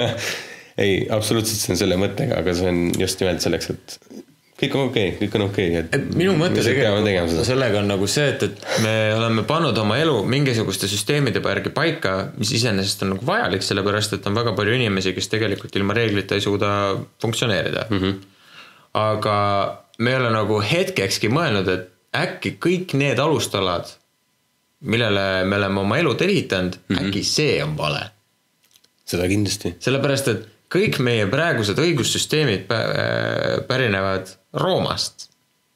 ei, absoluutselt see on selle mõttega, aga see on just nimelt selleks, et kõik on okei okay,, kõik on okei okay,, et minu mõte tegelikult sellega on nagu see, et, et me oleme pannud oma elu mingisuguste süsteemide järgi paika, mis iseenesest on nagu vajalik, sellepärast et on väga palju inimesi, kes tegelikult ilma reeglita ei suuda funktsioneerida mm. -hmm. aga me ei ole nagu hetkekski mõelnud, et äkki kõik need alustalad, millele me oleme oma elu ehitanud mm. -hmm. äkki see on vale seda kindlasti. sellepärast, et kõik meie praegused õigussüsteemid pä- pärinevad Roomast.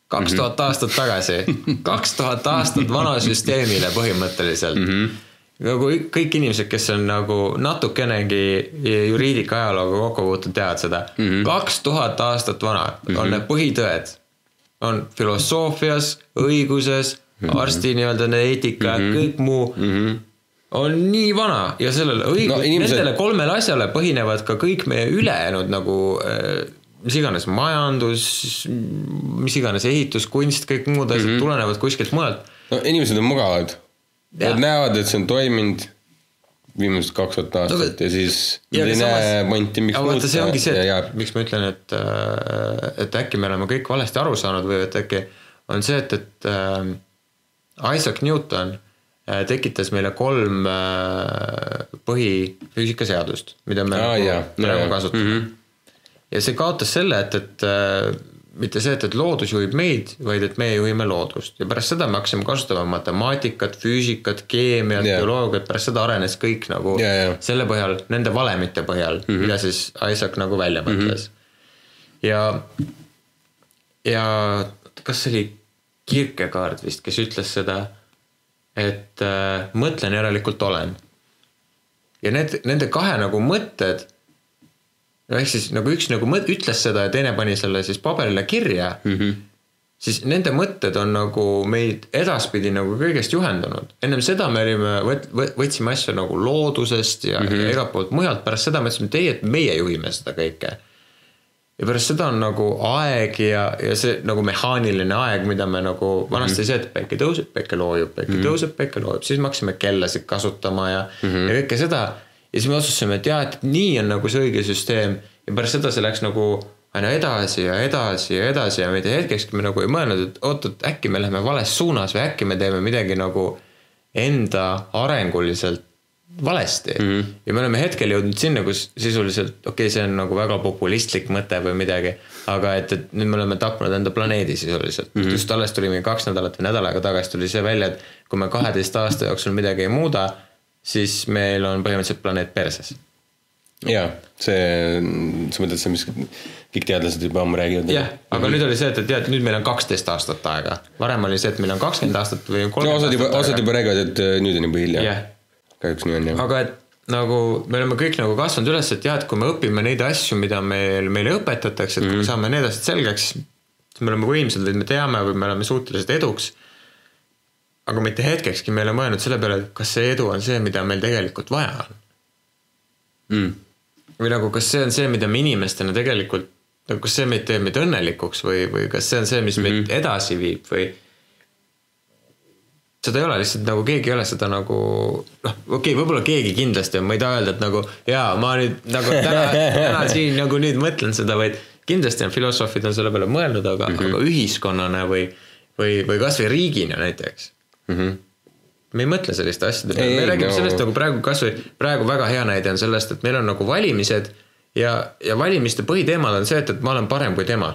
kaks tuhat aastat tagasi, kaks tuhat aastat vana süsteemile põhimõtteliselt mm. -hmm. nagu kõik inimesed, kes on nagu natukenegi juriidika ajalooga kokku puutunud, teavad seda. kaks tuhat aastat vana on need põhitõed, on filosoofias, õiguses mm, -hmm. arsti nii-öelda eetika mm, -hmm. kõik muu mm. -hmm on nii vana ja sellele õigus No no,, inimesed- nendele kolmele asjale põhinevad ka kõik meie ülejäänud nagu äh, mis iganes majandus, mis iganes ehituskunst, kõik muud asjad mm -hmm. tulenevad kuskilt mujalt. no inimesed on mugavad. Nad näevad, et see on toiminud viimased kaks tuhat aastat aga- ja siis ja ei näe pointi, miks vaata, see ongi see, et miks ma ütlen, et, et äkki me oleme kõik valesti aru saanud või et äkki on see, et, et äh, Isaac Newton äh, tekitas meile kolm äh, põhifüüsikaseadust, mida me nagu jaa, praegu jaa. kasutame mm. -hmm. ja see kaotas selle, et, et äh, mitte see, et, et loodus juhib meid, vaid et meie juhime loodust ja pärast seda me hakkasime kasutama matemaatikat, füüsikat, keemiat yeah., bioloogiat, pärast seda arenes kõik nagu Jaa, jaa. selle põhjal, nende valemite põhjal mm, -hmm. mida siis Isaac nagu välja mõtles mm. -hmm. ja, ja kas see oli Kierkegaard vist, kes ütles seda, et äh, mõtlen, järelikult olen. ja need, nende kahe nagu mõtted, no ehk siis nagu üks nagu mõt-, ütles seda ja teine pani selle siis paberile kirja mm, -hmm. siis nende mõtted on nagu meid edaspidi nagu kõigest juhendanud. ennem seda me olime, võt-, võtsime asju nagu loodusest ja mm, -hmm. ja igalt poolt mujalt, pärast seda mõtlesime, et ei, et meie juhime seda kõike ja pärast seda on nagu aeg ja, ja see nagu mehaaniline aeg, mida me nagu vanasti oli see, et päike tõuseb, päike loojub, päike mm -hmm. tõuseb, päike loojub, siis me hakkasime kellasid kasutama ja mm, -hmm. ja kõike seda. ja siis me otsustasime, et jah, et nii on nagu see õige süsteem ja pärast seda see läks nagu aina edasi ja edasi ja edasi ja mitte hetkekski me nagu ei mõelnud, et oot, et äkki me läheme vales suunas või äkki me teeme midagi nagu enda arenguliselt valesti mm. -hmm. ja me oleme hetkel jõudnud sinna, kus sisuliselt, okei okay,, see on nagu väga populistlik mõte või midagi, aga et, et nüüd me oleme tapnud enda planeedi sisuliselt mm. -hmm. just alles tuli mingi kaks nädalat või nädal aega tagasi tuli see välja, et kui me kaheteist aasta jooksul midagi ei muuda, siis meil on põhimõtteliselt planeet perses. jaa, see, sa mõtled see, mis kõik teadlased juba ammu räägivad. jah, aga nüüd oli see, et, et tead, nüüd meil on kaksteist aastat aega, varem oli see, et meil on kakskümmend aastat või no kolmkümmend osad juba, aastat osad juba räägivad, et äh, nüüd on juba hilja jah, kahjuks nii on jah. aga et nagu me oleme kõik nagu kasvanud üles, et jah, et kui me õpime neid asju, mida meil, meile õpetatakse, et kui Mhm. me saame need asjad selgeks, siis me oleme võimsad või me teame või me oleme suutelised eduks. aga mitte hetkekski me ei ole mõelnud selle peale, et kas see edu on see, mida meil tegelikult vaja on. Mm. või nagu, kas see on see, mida me inimestena tegelikult, nagu kas see meid teeb meid õnnelikuks või, või kas see on see, mis mm -hmm. meid edasi viib või seda ei ole lihtsalt nagu keegi ei ole seda nagu noh, okei okay,, võib-olla keegi kindlasti on, ma ei taha öelda, et nagu jaa, ma nüüd nagu täna, täna siin nagu nüüd mõtlen seda, vaid kindlasti on filosoofid on selle peale mõelnud, aga mm. -hmm. aga ühiskonnana või, või, või kasvõi riigina näiteks mm. -hmm. me ei mõtle selliste asjade peale, me räägime no- sellest nagu praegu kasvõi, praegu väga hea näide on sellest, et meil on nagu valimised ja, ja valimiste põhiteemad on see, et, et ma olen parem kui tema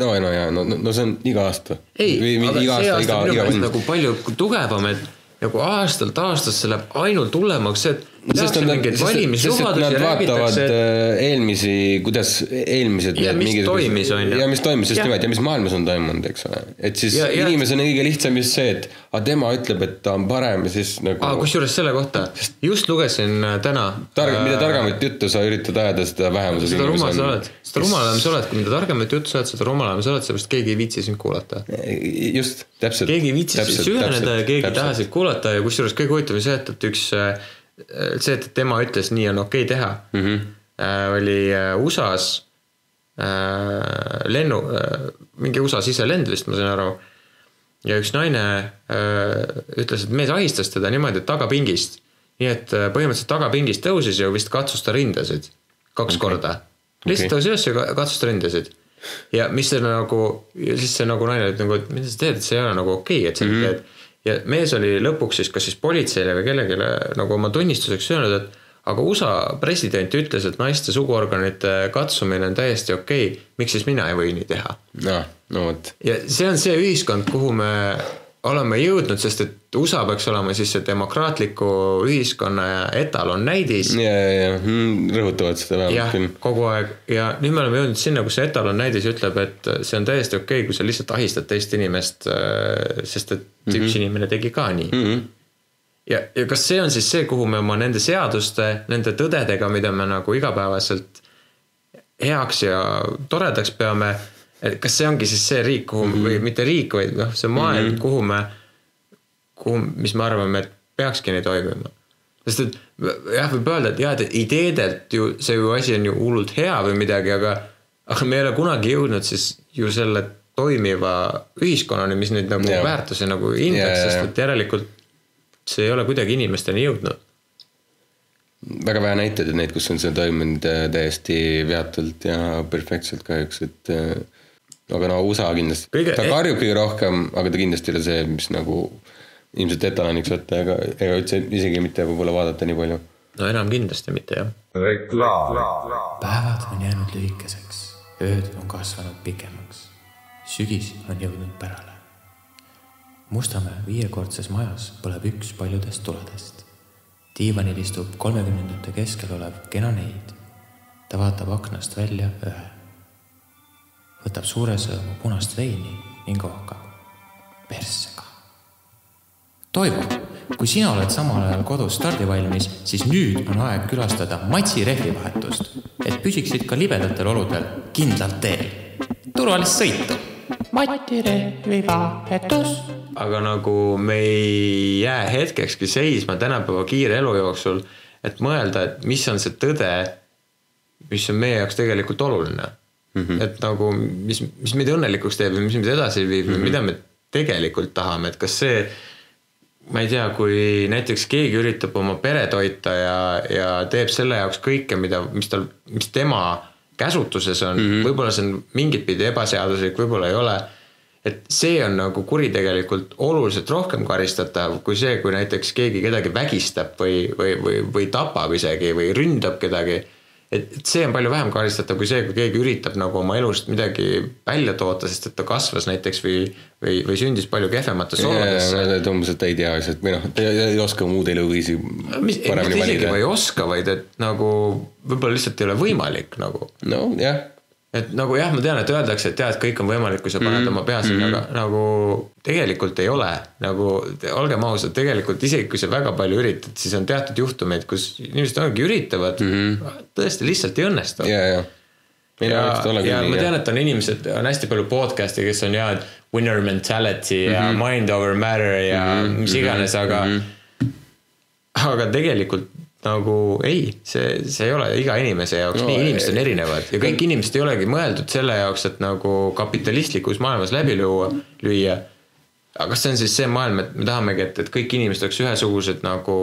no, no ja no, no see on iga aasta. ei, aga see aasta, aasta iga, minu meelest nagu palju tugevam, et nagu aastalt aastasse läheb ainult hullemaks see, et sest nad, sest, sest nad vaatavad et äh, eelmisi, kuidas eelmised Ja need mingisugused- toimis, on ja mis toimis just nimelt ja mis maailmas on toimunud, eks ole. et siis Ja- ja- inimesel on kõige lihtsam just see, et aga tema ütleb, et ta on parem ja siis nagu aa, kusjuures selle kohta just lugesin äh, täna. targ, mida targemat juttu sa üritad ajada, seda vähem sul seda rumal sa on. oled, seda rumalam sa oled, kui mida targemat juttu sa oled, seda rumalam sa oled, sellepärast keegi ei viitsi sind kuulata. just, täpselt. keegi ei viitsi süveneda ja keegi ei taha sind kuulata ja kusjuures kõige huvitavam see, et, et üks äh, see, et tema ütles, nii on okei teha mm. -hmm. oli äh, USA-s äh, lennu, mingi USA siselend vist, ma sain aru. ja üks naine äh, ütles, et mees ahistas teda niimoodi, et tagapingist. nii et äh, põhimõtteliselt tagapingist tõusis ja vist katsus ta rindasid kaks okay. korda. lihtsalt Okei. tõusis üles ja ka- katsus ta rindasid. ja mis see nagu, siis see nagu naine ütleb nagu, et mida sa teed, et see ei ole nagu okei okay,, et sa mm -hmm. teed. Ja mees oli lõpuks siis kas siis politseile või kellelegi nagu oma tunnistuseks öelnud, et aga USA president ütles, et naiste suguorganite katsumine on täiesti okei okay., miks siis mina ei või nii teha noh, no vot. ja see on see ühiskond, kuhu me oleme jõudnud, sest et USA peaks olema siis see demokraatliku ühiskonna etalonnäidis. ja, ja, ja mm, rõhutavad seda vähemalt küll., kogu aeg ja nüüd me oleme jõudnud sinna, kus see etalonnäidis ütleb, et see on täiesti okei okay,, kui sa lihtsalt ahistad teist inimest, sest et mm -hmm. üks inimene tegi ka nii mm. -hmm. ja, ja kas see on siis see, kuhu me oma nende seaduste, nende tõdedega, mida me nagu igapäevaselt heaks ja toredaks peame, et kas see ongi siis see riik, kuhu mm -hmm. või mitte riik, vaid noh, see maailm mm, -hmm. kuhu me, kuhu, mis me arvame, et peakski nii toimima. sest et jah, võib öelda, et jah, et ideedelt ju see ju asi on ju hullult hea või midagi, aga, aga me ei ole kunagi jõudnud siis ju selle toimiva ühiskonnani, mis neid nagu Jaa. väärtusi nagu hindaks jaa, sest et järelikult see ei ole kuidagi inimesteni jõudnud. väga vähe näiteid on neid, kus on see toimunud äh, täiesti veatult ja perfektselt kahjuks, et äh, aga no USA kindlasti ta karjub kõige rohkem, aga ta kindlasti ei ole see, mis nagu ilmselt etaloniks võtta ega, ega üldse isegi mitte võib-olla vaadata nii palju. no enam kindlasti mitte jah. päevad on jäänud lühikeseks, ööd on kasvanud pikemaks. sügis on jõudnud pärale. Mustamäe viiekordses majas põleb üks paljudest tuledest. diivanil istub kolmekümnendate keskel olev kena neid. ta vaatab aknast välja ühe. Võtab suure sõõmu punast veini ning ohkab. persse ka. Toivo, kui sina oled samal ajal kodus stardivalmis, siis nüüd on aeg külastada Matsi rehvivahetust, et püsiksid ka libedatel oludel kindlalt teel. turvalist sõitu. Mati rehvivahetus. aga nagu me ei jää hetkekski seisma tänapäeva kiire elu jooksul, et mõelda, et mis on see tõde, mis on meie jaoks tegelikult oluline mm. -hmm. et nagu, mis, mis meid õnnelikuks teeb ja mis meid edasi viib mm -hmm. mida me tegelikult tahame, et kas see ma ei tea, kui näiteks keegi üritab oma pere toita ja, ja teeb selle jaoks kõike, mida, mis tal, mis tema käsutuses on mm -hmm., võib-olla see on mingit pidi ebaseaduslik, võib-olla ei ole. et see on nagu kuritegelikult oluliselt rohkem karistatav kui see, kui näiteks keegi kedagi vägistab või, või, või, või tapab isegi või ründab kedagi. et, see on palju vähem karistatav kui see, kui keegi üritab nagu oma elust midagi välja toota, sest et ta kasvas näiteks või, või, või sündis palju kehvematesse oludesse. et umbes, et ta ei tea lihtsalt või noh, ta ei, oska muud eluviisi paremini isegi valida ma ei. oska, vaid et nagu võib-olla lihtsalt ei ole võimalik nagu. nojah, et nagu jah, ma tean, et öeldakse, et et kõik on võimalik, kui sa paned mm -hmm. oma pea sinna, aga nagu tegelikult ei ole. nagu olgem ausad, tegelikult isegi kui sa väga palju üritad, siis on teatud juhtumeid, kus inimesed ongi üritavad mm, -hmm. tõesti lihtsalt ei õnnestu ja, ja. meil ja ja küll ma tean, et on inimesed, on hästi palju podcast'e, kes on ja winner mentality ja Mhm. mm -hmm. mind over matter ja mm -hmm. mis iganes, aga mm, -hmm. aga tegelikult nagu ei, see, see ei ole iga inimese jaoks no, nii, inimesed on erinevad ja kõik inimesed ei olegi mõeldud selle jaoks, et nagu kapitalistlikus maailmas läbi lüüa, lüüa. aga kas see on siis see maailm, et me tahamegi, et, et kõik inimesed oleks ühesugused nagu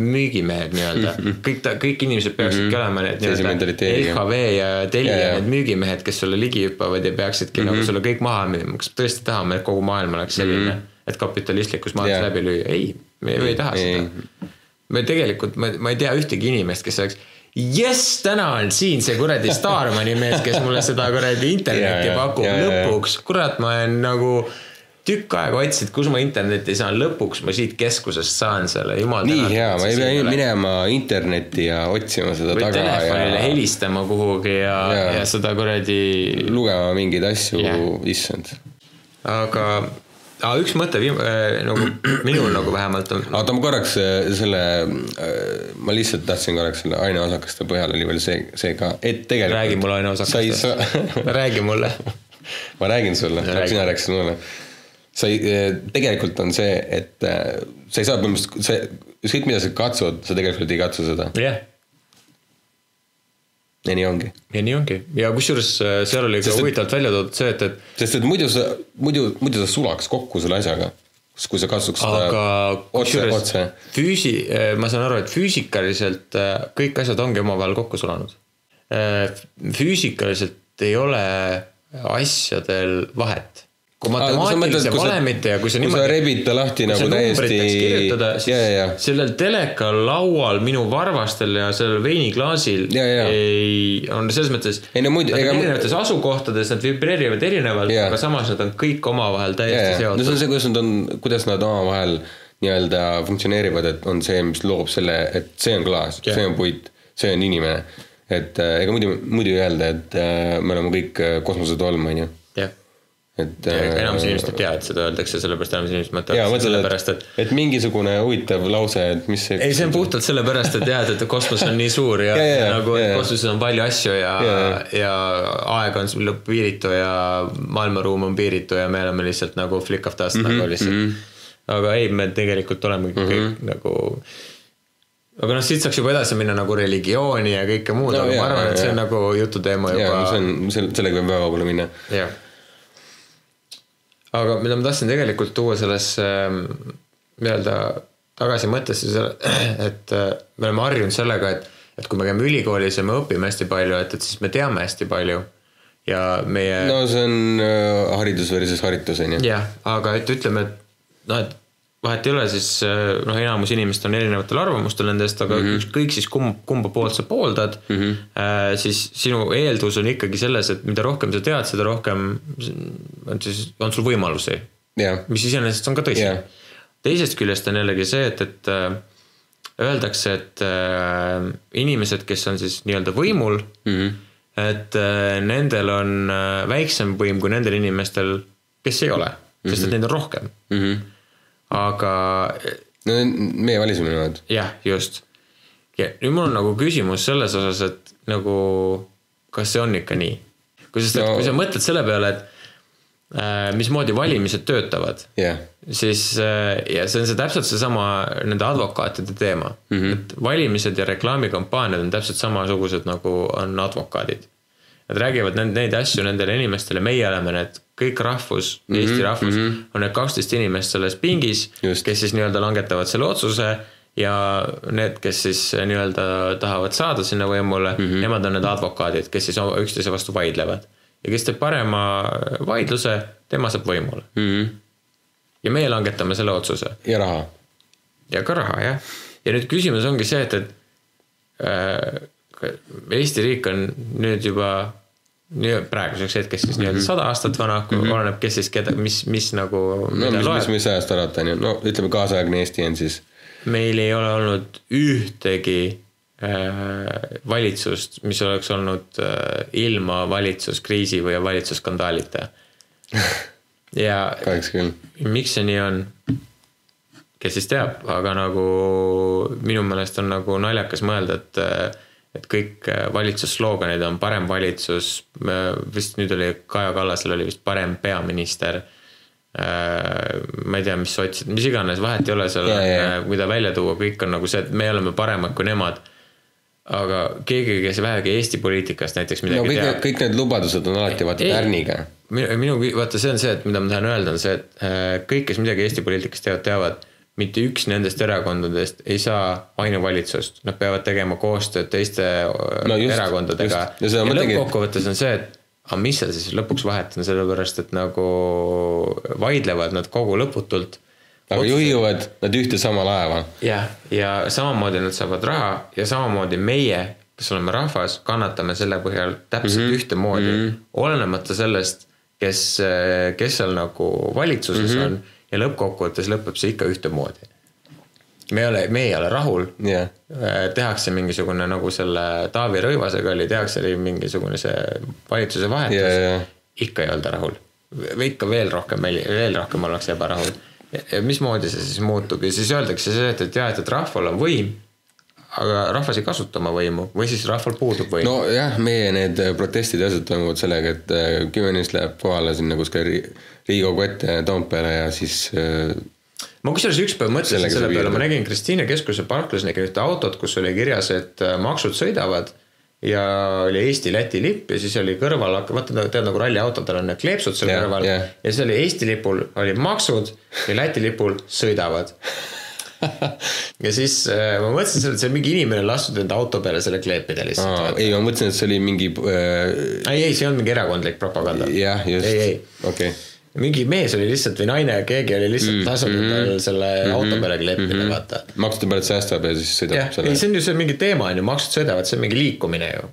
müügimehed nii-öelda, kõik ta, kõik inimesed peaksidki olema need nii-öelda. LHV ja Telia ja jaa. need müügimehed, kes sulle ligi hüppavad ja peaksidki mm -hmm. nagu sulle kõik maha müüma, kas me tõesti tahame, et kogu maailm oleks selline mm, -hmm. et kapitalistlikus maailmas Jaa. läbi lüüa, ei, me ju ei taha seda. Me tegelikult, ma, ma ei tea ühtegi inimest, kes oleks jess, täna on siin see kuradi Starmani mees, kes mulle seda kuradi internetti pakub jaa, jaa. lõpuks, kurat, ma olen nagu tükk aega otsinud, kus ma internetti saan, lõpuks ma siit keskusest saan selle, jumal nii hea, ma ei pea minema internetti ja otsima seda või taga telefonile ja helistama kuhugi ja, Jaa. ja seda kuradi, lugema mingeid asju issand. aga, aga üks mõte viim- äh, nagu minul nagu vähemalt on, oota, ma korraks äh, selle, ma lihtsalt tahtsin korraks selle aineosakaste põhjal oli veel see, see ka, et tegelikult räägi mulle aina sa räägi mulle. ma räägin sulle, sina rääkisid mulle. sa ei, tegelikult on see, et äh, sa ei saa põhimõtteliselt, see, ükskõik mida sa katsud, sa tegelikult ei katsu seda. Jah, ja nii ongi. ja nii ongi ja kusjuures äh, seal oli ka huvitavalt välja toodud see, et, et sest et muidu sa, muidu, muidu sa sulaks kokku selle asjaga, kui sa seda aga kusjuures füüsi-, ma saan aru, et füüsikaliselt äh, kõik asjad ongi omavahel kokku sulanud. füüsikaliselt ei ole asjadel vahet. Kui matemaatilise valemite ja kui sa kui sa niimoodi rebid ta lahti nagu täiesti ja, ja, ja sellel telekalaual minu varvastel ja sellel veiniklaasil Ja, ja. ei, on selles mõttes. Ei no muidu- ega- erinevates asukohtades, nad vibreerivad erinevalt, Ja. aga samas nad on kõik omavahel ja, täiesti ja, no see on seotud. see, kuidas nad on, kuidas nad omavahel nii-öelda funktsioneerivad, et on see, mis loob selle, et see on klaas, see on puit, see on inimene. et äh, ega muidu, muidu ei öelda, et äh, me oleme kõik äh, kosmosetolm, on ju. jah, et. enamus inimesed ei tea, et seda öeldakse, sellepärast enamus inimesed ja mõtlevad sellepärast, et et, et mingisugune huvitav lause, et mis see. ei, see on puhtalt sellepärast, et jah, et kosmos on nii suur ja, Ja, ja, ja, ja, nagu ja, ja. kosmoses on palju asju ja, Ja, ja, ja. ja aeg on sul piiritu ja maailmaruum on piiritu ja me oleme lihtsalt nagu flick of dust mm -hmm, nagu lihtsalt mm. -hmm. aga ei, me tegelikult Mhm. kõik mm -hmm. nagu aga noh, siit saaks juba edasi minna nagu religiooni ja kõike muud No aga jaa, ma arvan, et see on nagu jututeema juba ja see on, sellega võib väga kaugele minna. jah. Aga mida ma tahtsin tegelikult tuua sellesse ähm, nii-öelda tagasi mõttesse, et äh, me oleme harjunud sellega, et, et kui me käime ülikoolis ja me õpime hästi palju, et, et siis me teame hästi palju ja meie no see on äh, haridus versus haritus, on ju. jah, aga et ütleme, et noh, et vahet ei ole, siis äh, noh, enamus inimesed on erinevatel arvamustel nendest, aga mm -hmm. ükskõik siis kumb, kumba poolt sa pooldad mm, -hmm. äh, siis sinu eeldus on ikkagi selles, et mida rohkem sa tead, seda rohkem on siis, on sul võimalusi, jah, mis iseenesest on ka tõsi yeah.. teisest küljest on jällegi see, et, et äh, öeldakse, et äh, inimesed, kes on siis nii-öelda võimul mm, Mhm. -hmm. et äh, nendel on äh, väiksem võim kui nendel inimestel, kes ei ole mm, -hmm. sest et neid on rohkem mm. -hmm. Aga no meie valisime niimoodi. jah, just. ja nüüd mul on nagu küsimus selles osas, et nagu kas see on ikka nii? kui sa No- kui sa mõtled selle peale, et äh, mismoodi valimised töötavad, jah, siis äh, ja see on see täpselt seesama nende advokaatide teema mm, -hmm. et valimised ja reklaamikampaaniad on täpselt samasugused, nagu on advokaadid. Nad räägivad neid, neid asju nendele inimestele, meie oleme need kõik rahvus mm, -hmm, Eesti rahvus mm, -hmm. on need kaksteist inimest selles pingis, kes siis nii-öelda langetavad selle otsuse ja need, kes siis nii-öelda tahavad saada sinna võimule mm, -hmm. nemad on need advokaadid, kes siis üksteise vastu vaidlevad. ja kes teeb parema vaidluse, tema saab võimule mm. -hmm. ja meie langetame selle otsuse ja raha. ja ka raha jah. ja nüüd küsimus ongi see, et, et äh, Eesti riik on nüüd juba nii praeguseks hetkeks siis nii-öelda sada aastat vana mm, -hmm. oleneb, kes siis keda, mis, mis nagu no mis, mis, mis ajast arvata, on ju, no ütleme, kaasaegne Eesti on siis. meil ei ole olnud ühtegi äh, valitsust, mis oleks olnud äh, ilma valitsuskriisi või valitsusskandaalita. ja kahjuks küll. miks see nii on? kes siis teab, aga nagu minu meelest on nagu naljakas mõelda, et et kõik valitsussloganid on parem valitsus, vist nüüd oli Kaja Kallasel oli vist parem peaminister. ma ei tea, mis sotsid, mis iganes, vahet ei ole seal ja, ja., kui ta välja tuua, kõik on nagu see, et me oleme paremad kui nemad. aga keegi, kes vähegi Eesti poliitikast näiteks midagi no kõik teab kõik need lubadused on alati vaata Ei. tärniga. minu, minu, vaata, see on see, et mida ma tahan öelda, on see, et äh, kõik, kes midagi Eesti poliitikast teavad, teavad, mitte üks nendest erakondadest ei saa ainuvalitsust, nad peavad tegema koostööd teiste No just, erakondadega. Ja ja, lõppkokkuvõttes on see, et aga mis seal siis lõpuks vahet on, sellepärast et nagu vaidlevad nad kogu lõputult aga juhivad nad ühte sama laeva. jah, ja samamoodi nad saavad raha ja samamoodi meie, kes oleme rahvas, kannatame selle põhjal täpselt mm -hmm. ühtemoodi mm, -hmm. olenemata sellest, kes, kes seal nagu valitsuses mm -hmm. on ja lõppkokkuvõttes lõpeb see ikka ühtemoodi. me ei ole, me ei ole rahul jah, tehakse mingisugune nagu selle Taavi Rõivasega oli, tehakse oli mingisugune see valitsuse vahetus ja, ja. ikka ei olda rahul. või ikka veel rohkem, veel rohkem ollakse ebarahul. mismoodi see siis muutub ja siis öeldakse see, et, et jah, et, et rahval on võim, aga rahvas ei kasuta oma võimu või siis rahval puudub võim no.. nojah, meie need protestid ja asjad toimuvad sellega, et äh, kümme inimest läheb kohale sinna kuskile Ri- Riigikogu ette Toompeale ja siis äh, ma kusjuures üks päev mõtlesin Sellega selle peale, ma nägin Kristiine keskuse parklas nägin ühte autot, kus oli kirjas, et äh, maksud sõidavad ja oli Eesti-Läti lipp ja siis oli kõrval, vaata tead nagu ralliautodel on need kleepsud seal Jah, kõrval jah. ja siis oli Eesti lipul oli maksud ja Läti lipul sõidavad. ja siis äh, ma mõtlesin selle, et see on mingi inimene lasknud enda auto peale selle kleepida lihtsalt ei, ma mõtlesin, et see oli mingi äh, ei, ei, see on mingi erakondlik propaganda. jah, just. Ei, ei, okei, mingi mees oli lihtsalt või naine, keegi oli lihtsalt mm, lasknud mm, endal selle mm, auto peale kleepida mm, -hmm. vaata. Maksude pealt säästab ja siis sõidab jah, selle. ei, see on ju see mingi teema on ju, maksud sõidavad, see on mingi liikumine ju.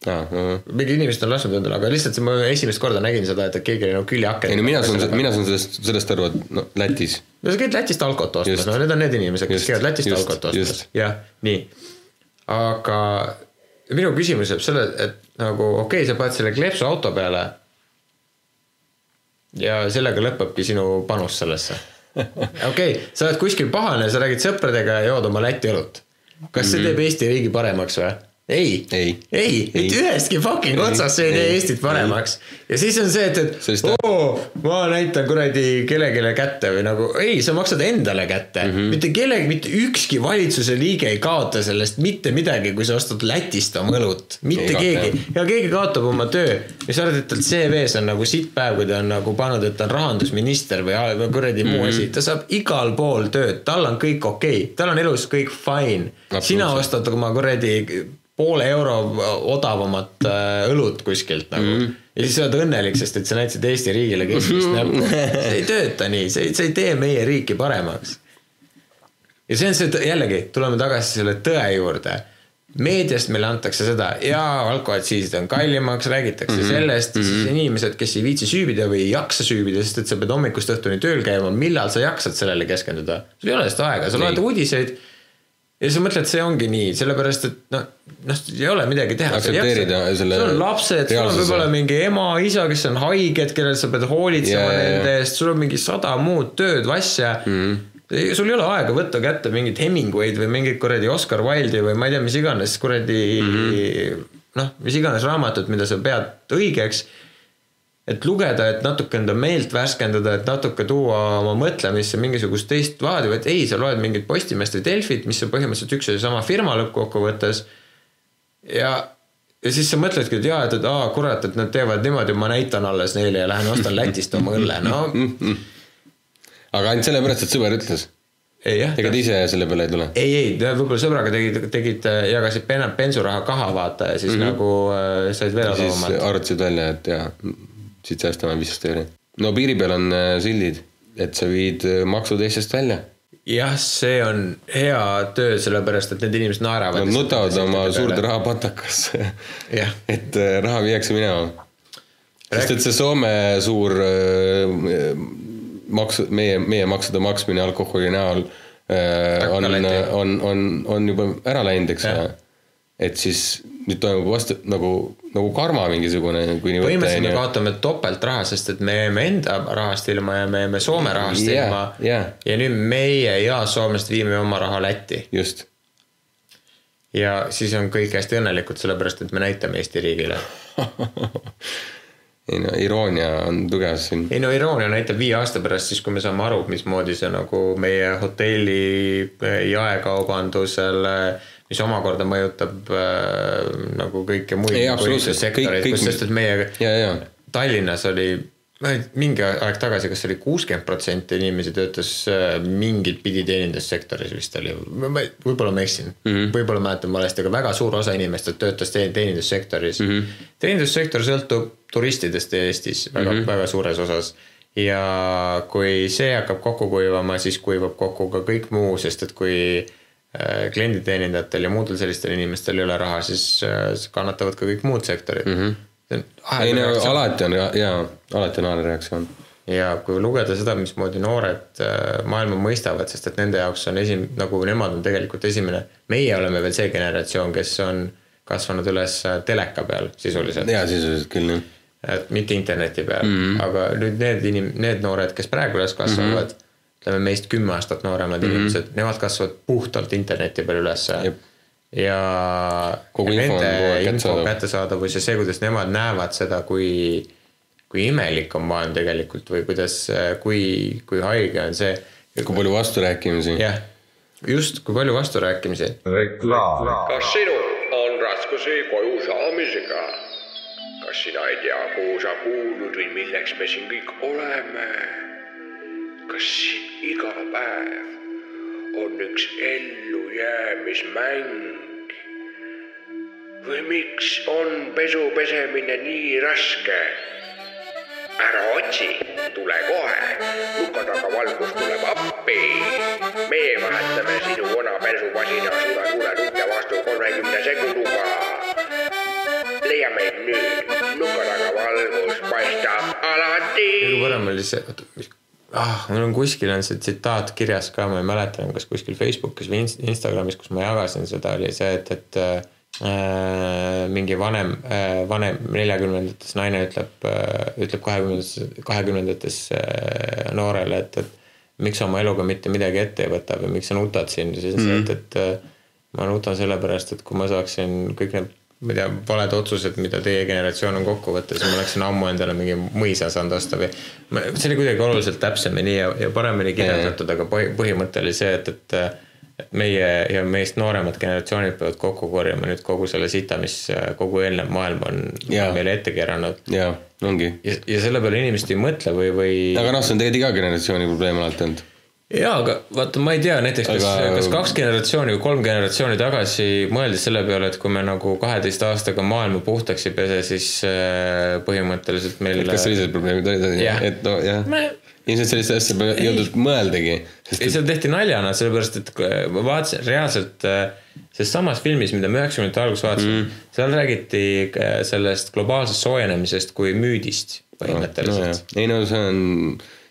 Mingi inimesed on lasknud endale, aga lihtsalt ma esimest korda nägin seda, et keegi oli nagu küljeaken. ei no mina saan, mina saan sellest, sellest aru, et no Lätis no sa käid Lätist alkot ostmas no need on need inimesed, kes käivad Lätist just, alkot ostmas jah, nii. aga minu küsimus jääb selle, et nagu okei okay,, sa paned selle kleepsu auto peale. ja sellega lõpebki sinu panus sellesse. okei okay,, sa oled kuskil pahane, sa räägid sõpradega ja jood oma Läti õlut. kas see teeb Eesti riigi paremaks või? Ei, Mhm. Ei. ei, mitte ühestki fucking otsast see ei tee Eestit paremaks. ja siis on see, et, et oo, ma näitan kuradi kellelegi kätte või nagu ei, sa maksad endale kätte mm. Mhm. -hmm. mitte kellegi, mitte ükski valitsuse liige ei kaota sellest mitte midagi, kui sa ostad Lätist oma õlut. mitte Ei keegi ja keegi kaotab oma töö ja sa arvad, et tal CV-s on nagu sitt päev, kui ta on nagu pannud, et ta on rahandusminister või, kuradi muu Mhm. asi, ta saab igal pool tööd, tal on kõik okei okay., tal on elus kõik fine. sina ostad oma kuradi poole euro odavamat äh, õlut kuskilt nagu mm. Mhm. -hmm. ja siis sa oled õnnelik, sest et sa näitasid Eesti riigile keskmist näppu. see ei tööta nii, see, see ei tee meie riiki paremaks. ja see on see, jällegi tuleme tagasi selle tõe juurde. meediast meile antakse seda ja alkoaktsiisid on kallimaks, räägitakse mm -hmm. sellest mm, -hmm. siis inimesed, kes ei viitsi süübida või ei jaksa süübida, sest et sa pead hommikust õhtuni tööl käima, millal sa jaksad sellele keskenduda? sul ei ole seda aega, sa loed Ei. uudiseid ja sa mõtled, see ongi nii, sellepärast et noh, noh, ei ole midagi teha. Aktsepteerida selle sul on lapsed, sul on võib-olla mingi ema, isa, kes on haiged, kellel sa pead hoolitsema ja. nende eest, sul on mingi sada muud tööd, asja mm. -hmm. sul ei ole aega võtta kätte mingit Hemingway'd või mingit kuradi Oscar Wilde'i või ma ei tea, mis iganes kuradi mm -hmm. noh, mis iganes raamatut, mida sa pead õigeks et lugeda, et natuke enda meelt värskendada, et natuke tuua oma mõtlemisse mingisugust teist vaadi, vaid ei, sa loed mingit Postimeest või Delfit, mis on põhimõtteliselt üks ja seesama firma lõppkokkuvõttes. ja, ja siis sa mõtledki, et jaa, et, et aa kurat, et nad teevad niimoodi, ma näitan alles neile ja lähen ostan Lätist oma õlle, no aga ainult sellepärast, et sõber ütles. ei jah. ega te ise selle peale ei tule? ei, ei, võib-olla sõbraga tegid, tegid, jagasid pen- bensuraha kaha, vaata ja siis mm -hmm. nagu äh, said veel odavamalt. arvutasid välja, et jaa, siit säästame viisteist euri. no piiri peal on äh, sildid, et sa viid äh, maksud Eestist välja. jah, see on hea töö, sellepärast et need inimesed naeravad. Nad nutavad oma suurde rahapatakasse Jah. et äh, raha viiakse minema. sest et see Soome suur äh, maks, meie, meie maksude maksmine alkoholi näol on, on, on, on juba ära läinud, eks ole. Et siis nüüd toimub vastu nagu, nagu karma mingisugune, kui nii võtta. põhimõtteliselt me kaotame topeltraha, sest et me jääme enda rahast ilma ja me jääme Soome rahast Jah, ilma jah. ja nüüd meie ja soomlased viime oma raha Lätti just, ja siis on kõik hästi õnnelikud, sellepärast et me näitame Eesti riigile. ei no iroonia on tugev siin. ei no iroonia näitab viie aasta pärast, siis kui me saame aru, mismoodi see nagu meie hotelli eh, jaekaubandusele, mis omakorda mõjutab äh, nagu kõiki muid kõik, kus sest et meie ja, ja Tallinnas oli mingi aeg tagasi, kas oli kuuskümmend protsenti inimesi töötas äh, mingit pidi teenindussektoris vist oli, võib-olla ma eksin mm -hmm., võib-olla mäletan valesti, aga väga suur osa inimestest töötas teen- teenindussektoris mm. -hmm. teenindussektor sõltub turistidest Eestis väga mm, -hmm. väga suures osas ja kui see hakkab kokku kuivama, siis kuivab kokku ka kõik muu, sest et kui äh, klienditeenindajatel ja muudel sellistel inimestel ei ole raha, siis äh, kannatavad ka kõik muud sektorid mm. -hmm. ei no alati on ja, ja alati on ahelreaktsioon. ja kui lugeda seda, mismoodi noored äh, maailma mõistavad, sest et nende jaoks on esim-, nagu nemad on tegelikult esimene, meie oleme veel see generatsioon, kes on kasvanud üles äh, teleka peal sisuliselt, ja sisuliselt küll jah. et mitte interneti peal mm, -hmm. aga nüüd need inim-, need noored, kes praegu üles kasvavad mm, -hmm. Ütleme meist kümme aastat nooremad mm -hmm. inimesed, nemad kasvavad puhtalt interneti peal ülesse ja Kogu ja info on nende info kättesaadav. kättesaadavus ja see, kuidas nemad näevad seda, kui kui imelik on maailm tegelikult või kuidas, kui, kui haige on see. kui palju vasturääkimisi. jah, just, kui palju vasturääkimisi. kas sinul on raskusi koju saamisega? kas sina ei tea, kuhu sa kuulud või milleks me siin kõik oleme? Kas iga päev on üks ellujäämismäng? või miks on pesu pesemine nii raske? ära otsi, tule kohe, luka taga valgus tuleb appi. meie vahetame sinu vana pesumasina suure nute vastu kolmekümne sekundiga. leia meid nüüd, luka taga valgus paistab alati. kõige parem oli see, oota, mis, ah, mul on kuskil on see tsitaat kirjas ka, ma ei mäleta, kas kuskil Facebookis või Inst- Instagramis, kus ma jagasin seda, oli see, et, et äh, mingi vanem äh,, vanem neljakümnendates naine ütleb äh,, ütleb kahekümnendates, kahekümnendates äh, noorele, et, et miks sa oma eluga mitte midagi ette ei võta või miks sa nutad siin, siis on see, et, et äh, ma nutan sellepärast, et kui ma saaksin kõik need ma ei tea, valed otsused, mida teie generatsioon on kokku võtta, siis ma oleksin ammu endale mingi mõisa saanud osta või see oli kuidagi oluliselt täpsemini ja, ja paremini kirjeldatud, aga põhi, põhimõte oli see, et, et et meie ja meist nooremad generatsioonid peavad kokku korjama nüüd kogu selle sita, mis kogu eelnev maailm on Jaa. meile ette keeranud. jaa, ongi. ja, ja selle peale inimesed ei mõtle või, või aga noh, see on tegelikult iga generatsiooni probleem alati olnud. jaa, aga vaata, ma ei tea näiteks kas Aga- kas kaks generatsiooni või kolm generatsiooni tagasi mõeldes selle peale, et kui me nagu kaheteist aastaga maailma puhtaks ei pese, siis äh, põhimõtteliselt meil kas sellised probleemid olid et no jah. Me-, ilmselt sellist asja pole jõudnud mõeldagi, ei, seal tehti naljana, sellepärast et kui ma vaatasin reaalselt äh, selles samas filmis, mida ma üheksakümnendate alguses vaatasin mm., seal räägiti äh, sellest globaalsest soojenemisest kui müüdist no, põhimõtteliselt jah. ei no see on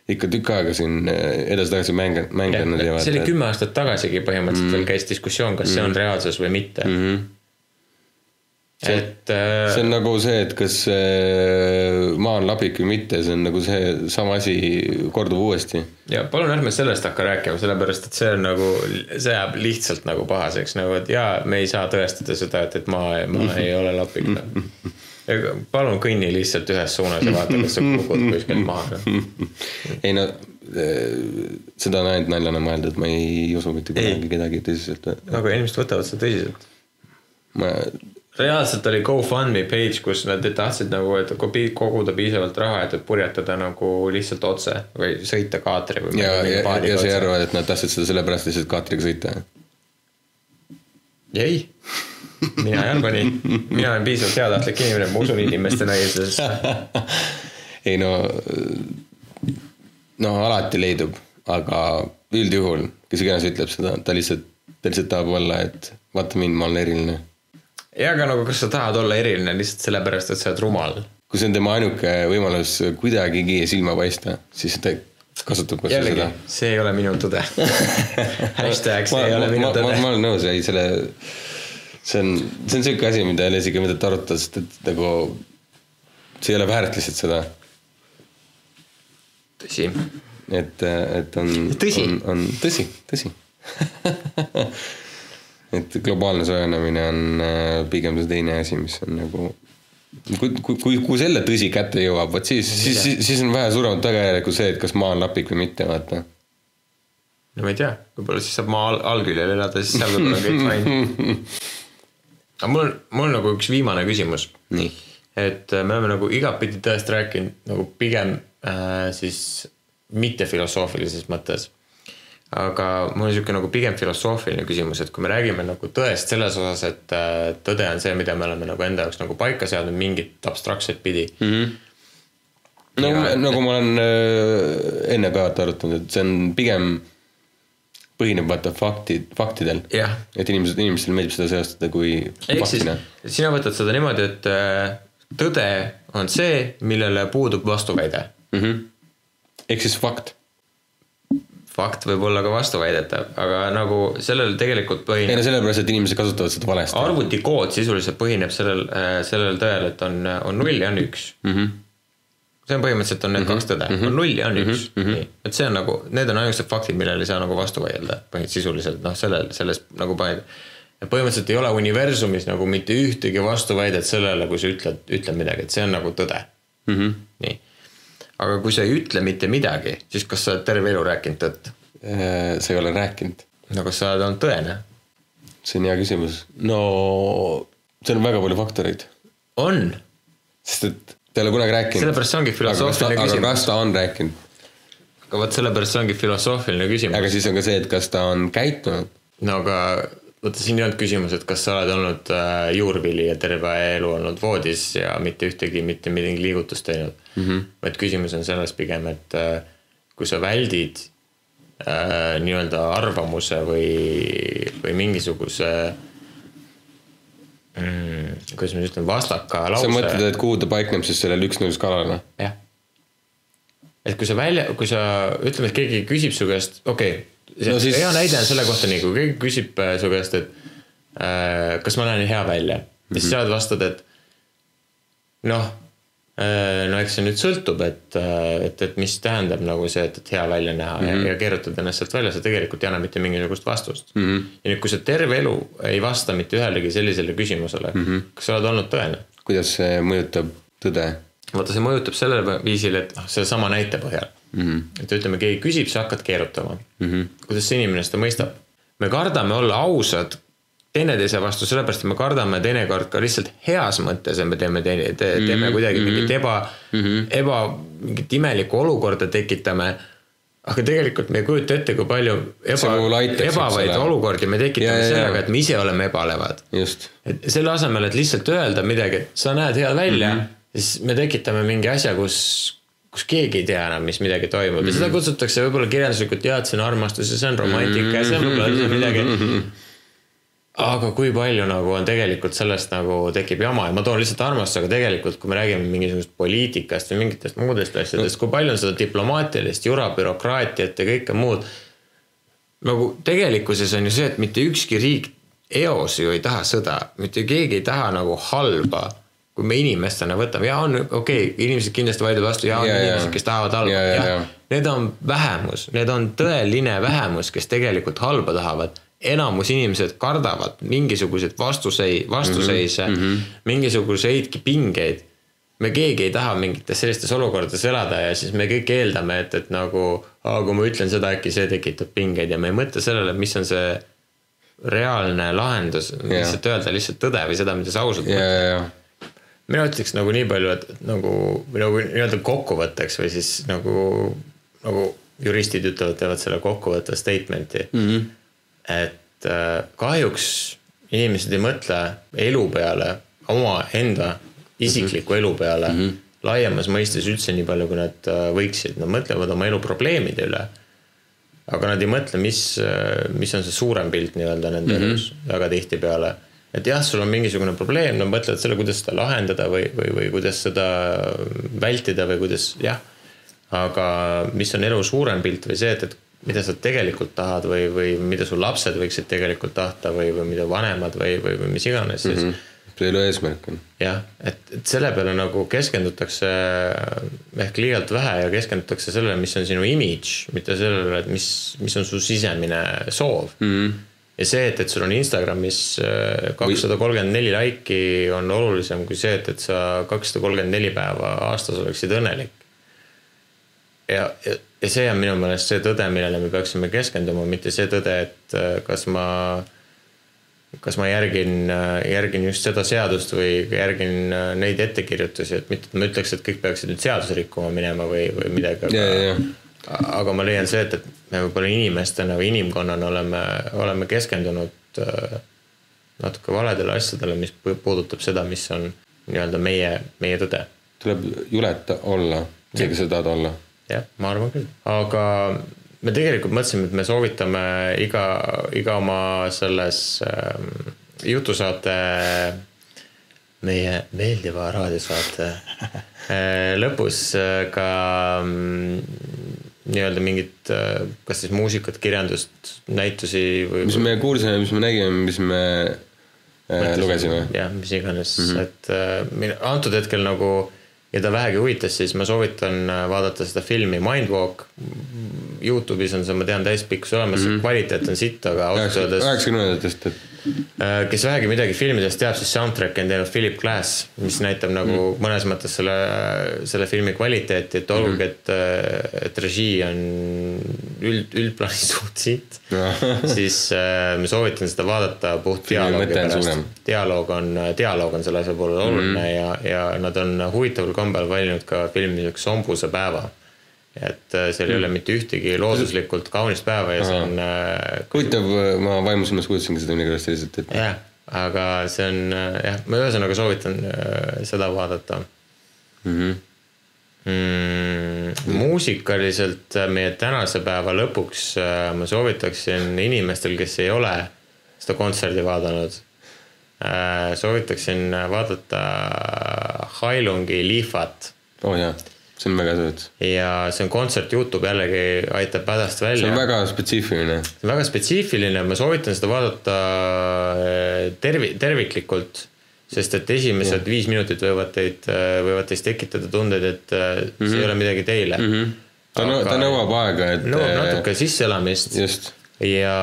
ikka tükk aega siin eh, edasi-tagasi mäng, mänginud ja see oli kümme aastat tagasigi põhimõtteliselt veel käis diskussioon, kas see on reaalsus või mitte mm. -hmm. et äh, see on nagu see, et kas eh, maa on labik või mitte, see on nagu see sama asi kordub uuesti. ja palun ärme sellest hakka rääkima, sellepärast et see on nagu, see jääb lihtsalt nagu pahaseks nagu, et jaa, me ei saa tõestada seda, et, et maa, maa ei ole lapik. palun kõnni lihtsalt ühes suunas ja vaata, kas sa kukud kuskilt maha. ei no eh, seda on ainult naljana mõeldud, ma ei usu mitte kunagi kedagi tõsiselt. aga inimesed võtavad seda tõsiselt. ma, reaalselt oli GoFundMe page, kus nad tahtsid nagu, et koguda piisavalt raha, et, et purjetada nagu lihtsalt otse või sõita kaatri või ja, ja, ja sa ei arva, et nad tahtsid seda sellepärast lihtsalt kaatriga sõita? ei, mina ei arva nii, mina olen piisavalt heatahtlik inimene, ma usun inimeste naiivsusesse. ei no, no alati leidub, aga üldjuhul, kes iganes ütleb seda, ta lihtsalt, ta lihtsalt tahab olla, et vaata mind, ma olen eriline. ja aga nagu, kas sa tahad olla eriline lihtsalt sellepärast, et sa oled rumal? kui see on tema ainuke võimalus kuidagigi silma paista, siis ta kasutab kas või jällegi seda., see ei ole minu tõde. hashtag see ei ole minu ma, ma, ma tõde. olen nõus, ei selle, see on, see on siuke asi, mida ei ole isegi mõtet arutada, sest et nagu see ei ole väärt lihtsalt seda, tõsi. et, et on, Tõsi. on, on tõsi, tõsi et globaalne soojenemine on äh, pigem see teine asi, mis on nagu kui, kui, kui, kui selle tõsi kätte jõuab, vot siis, siis, siis, siis on vähe suuremad tagajärjed kui see, et kas maa on lapik või mitte, vaata no ma ei tea, võib-olla siis saab maa all, allküljel elada, siis seal võib-olla on kõik fine. aga mul mul nagu üks viimane küsimus. nii, et äh, me oleme nagu igatpidi tõest rääkinud nagu pigem äh, siis mitte filosoofilises mõttes. aga mul on niisugune nagu pigem filosoofiline küsimus, et kui me räägime nagu tõest selles osas, et äh, tõde on see, mida me oleme nagu enda jaoks nagu paika seadnud mingit abstraktset pidi mm. -hmm. no Ja- nagu ma olen äh, enne ka arutanud, et see on pigem põhineb vaata faktid, faktidel. Jah. et inimesed, inimestele meeldib seda seostada kui ehk siis sina võtad seda niimoodi, et äh, tõde on see, millele puudub vastuväide. mm. -hmm. ehk siis fakt. fakt võib olla ka vastuväidetav, aga nagu sellel tegelikult ei põhineb no sellepärast, et inimesed kasutavad seda valesti. arvutikood sisuliselt põhineb sellel, sellel tõel, et on, on null ja on üks mm. -hmm. See on põhimõtteliselt on need mm -hmm. kaks tõde mm, -hmm. on null ja on üks mm, -hmm. nii, et see on nagu, need on ainukesed faktid, millele ei saa nagu vastu vaielda, põhimõtteliselt sisuliselt noh, sellel, selles nagu põhimõtteliselt. põhimõtteliselt ei ole universumis nagu mitte ühtegi vastuväidet sellele, kui sa ütled, ütled midagi, et see on nagu tõde mm. Mhm. -hmm. nii, aga kui sa ei ütle mitte midagi, siis kas sa oled terve elu rääkinud tõtt? Äh, sa ei ole rääkinud. no kas sa oled olnud tõene? see on hea küsimus. no seal on väga palju faktoreid, on sest et ta ei ole kunagi rääkinud. Sellepärast see ongi filosoofiline aga küsimus. kas ta on rääkinud? aga vot sellepärast see ongi filosoofiline küsimus. aga siis on ka see, et kas ta on käitunud. no aga vaata, siin ei olnud küsimus, et kas sa oled olnud äh, juurvili ja terve elu olnud voodis ja mitte ühtegi, mitte midagi liigutust teinud mm. -hmm. vaid küsimus on selles pigem, et äh, kui sa väldid äh, nii-öelda arvamuse või, või mingisuguse mm,, kuidas ma nüüd ütlen, vastaka sa lause. mõtled, et kuhu ta paikneb siis sellel üks-null skaalal või? jah. et kui sa välja, kui sa ütleme, et keegi küsib su käest, okei okay,, No no, siis- hea näide on selle kohta nii, kui keegi küsib äh, su käest, et äh, kas ma näen hea välja, siis Mhm. sa vastad, et noh no eks see nüüd sõltub, et, et, et mis tähendab nagu see, et, et hea välja näha mm -hmm. ja, ja keerutad ennast sealt välja, sa tegelikult ei anna mitte mingisugust vastust mm. -hmm. ja nüüd, kui sa terve elu ei vasta mitte ühelegi sellisele küsimusele mm, -hmm. kas sa oled olnud tõene? kuidas see mõjutab tõde? vaata, see mõjutab sellel viisil, et noh, sellesama näite põhjal mm. -hmm. et ütleme, keegi küsib, sa hakkad keerutama mm. -hmm. kuidas see inimene seda mõistab? me kardame olla ausad teineteise vastu, sellepärast et me kardame teinekord ka lihtsalt heas mõttes, et me teeme teine te,, teeme mm -hmm. kuidagi mingit eba mm, -hmm. eba, mingit imelikku olukorda tekitame. aga tegelikult me ei kujuta ette, kui palju eba eks ebavaid olukordi me tekitame Ja, ja, sellega, et me ise oleme ebalevad et selle asemel, et lihtsalt öelda midagi, et sa näed hea välja mm, -hmm. siis me tekitame mingi asja, kus, kus keegi ei tea enam, mis midagi toimub mm -hmm. ja seda kutsutakse võib-olla kirjanduslikult, jaa, et see on armastus ja see on romantika ja see on võib-olla on midagi. Aga kui palju nagu on tegelikult sellest nagu tekib jama? Ja ma toon lihtsalt armastust, aga tegelikult, kui me räägime mingisugusest poliitikast või mingitest muudest asjadest, kui palju on seda diplomaatilist jura, bürokraatiat ja kõike muud? Nagu tegelikkuses on ju see, et mitte ükski riik eos ju ei taha sõda, mitte keegi ei taha nagu halba. kui me inimestena võtame. Ja on okei okay,, inimesed kindlasti vaidlevad vastu. Ja on Ja, inimesed, kes tahavad halba, Ja, ja, ja. Need on vähemus, need on tõeline vähemus, kes tegelikult halba tahavad. Enamus inimesed kardavad mingisuguseid vastusei-, vastuseise mm, -hmm. mingisuguseidki pingeid me keegi ei taha mingites sellistes olukordades elada ja siis me kõik eeldame, et, et nagu, kui ma ütlen seda, äkki see tekitab pingeid ja me ei mõtle sellele, mis on see reaalne lahendus, lihtsalt öelda lihtsalt tõde või seda, mida sa ausalt ja, mõtled. ja, mina ütleks nagu nii palju, et nagu, või nagu nii-öelda kokkuvõtteks või siis nagu, nagu juristid ütlevad, teevad selle kokkuvõtte statement'i mm. -hmm. Et äh, kahjuks inimesed ei mõtle elu peale, omaenda isikliku elu peale mm -hmm. laiemas mõistes üldse nii palju, kui nad äh, võiksid, nad mõtlevad oma elu probleemide üle aga nad ei mõtle, mis, mis on see suurem pilt nii-öelda nende mm -hmm. elus väga tihtipeale. et jah, sul on mingisugune probleem, nad mõtlevad selle, kuidas seda lahendada või, või, või kuidas seda vältida või kuidas jah. aga mis on elu suurem pilt või see, et, et mida sa tegelikult tahad või, või mida su lapsed võiksid tegelikult tahta või, või mida vanemad või, või, või mis iganes siis mm. -hmm see elu eesmärk on. jah, et, et selle peale nagu keskendutakse ehk liialt vähe ja keskendutakse sellele, mis on sinu imidž, mitte sellele, et mis, mis on su sisemine soov mm. -hmm. ja see, et, et sul on Instagramis äh, kakssada kolmkümmend neli laiki, on olulisem kui see, et, et sa kakssada kolmkümmend neli päeva aastas oleksid õnnelik. Ja, ja, ja see on minu meelest see tõde, millele me peaksime keskenduma, mitte see tõde, et äh, kas ma, kas ma järgin, järgin just seda seadust või järgin äh, neid ettekirjutusi, et mitte, et ma ütleks, et kõik peaksid nüüd seadusi rikkuma minema või, või midagi, aga aga ma leian see, et, et me võib-olla inimestena või inimkonnana oleme, oleme keskendunud äh, natuke valedele asjadele, mis pu- puudutab seda, mis on nii-öelda meie, meie tõde. Tuleb juleta olla, isegi sa tahad olla. jah, ma arvan küll, aga me tegelikult mõtlesime, et me soovitame iga, iga oma selles ähm, jutusaate, meie meeldiva raadiosaate äh, lõpus äh, ka mm, nii-öelda mingit, kas siis muusikat, kirjandust, näitusi või. mis me kuulsime, mis me nägime, mis me äh, lugesime. jah, mis iganes mm, -hmm. et äh, antud hetkel nagu, keda vähegi huvitas, siis ma soovitan äh, vaadata seda filmi Mindwalk. Youtube'is on see, ma tean, täispikkus olemas mm, -hmm. kvaliteet on sitt, aga ausalt öeldes, üheksakümnendatest, et kes vähegi midagi filmidest teab, siis soundtrack'i on teinud Philip Glass, mis näitab nagu mm. mõnes mõttes selle, selle filmi kvaliteeti, et olgugi, et, et režii on üld, üldplaanis suht sitt siis äh, ma soovitan seda vaadata puht Filmi dialoogi pärast. dialoog on, dialoog on selle asja puhul oluline mm. ja, ja nad on huvitaval kombel valinud ka filmiseks Sombuse päeva. Et äh, seal ei ole mitte ühtegi looduslikult kaunist päeva ja see on äh, huvitav, ma vaimusilmas kuulsingi seda millegipärast selliselt, et jah, aga see on äh, jah, ma ühesõnaga soovitan seda vaadata mm -hmm. mm,. muusikaliselt meie tänase päeva lõpuks ma soovitaksin inimestel, kes ei ole seda kontserdi vaadanud soovitaksin vaadata Hailungi Liifat oo oh, jaa, see on väga sõõt. ja see on kontsert Youtube jällegi aitab hädast see välja on. väga spetsiifiline. see on väga spetsiifiline, ma soovitan seda vaadata äh, tervi-, terviklikult, sest et esimesed viis minutit võivad teid, võivad teis tekitada tundeid, et mm -hmm. Mhm. see ei ole midagi teile mm. -hmm. ta Aga..., ta nõuab aega, et nõuab natuke sisseelamist just, ja,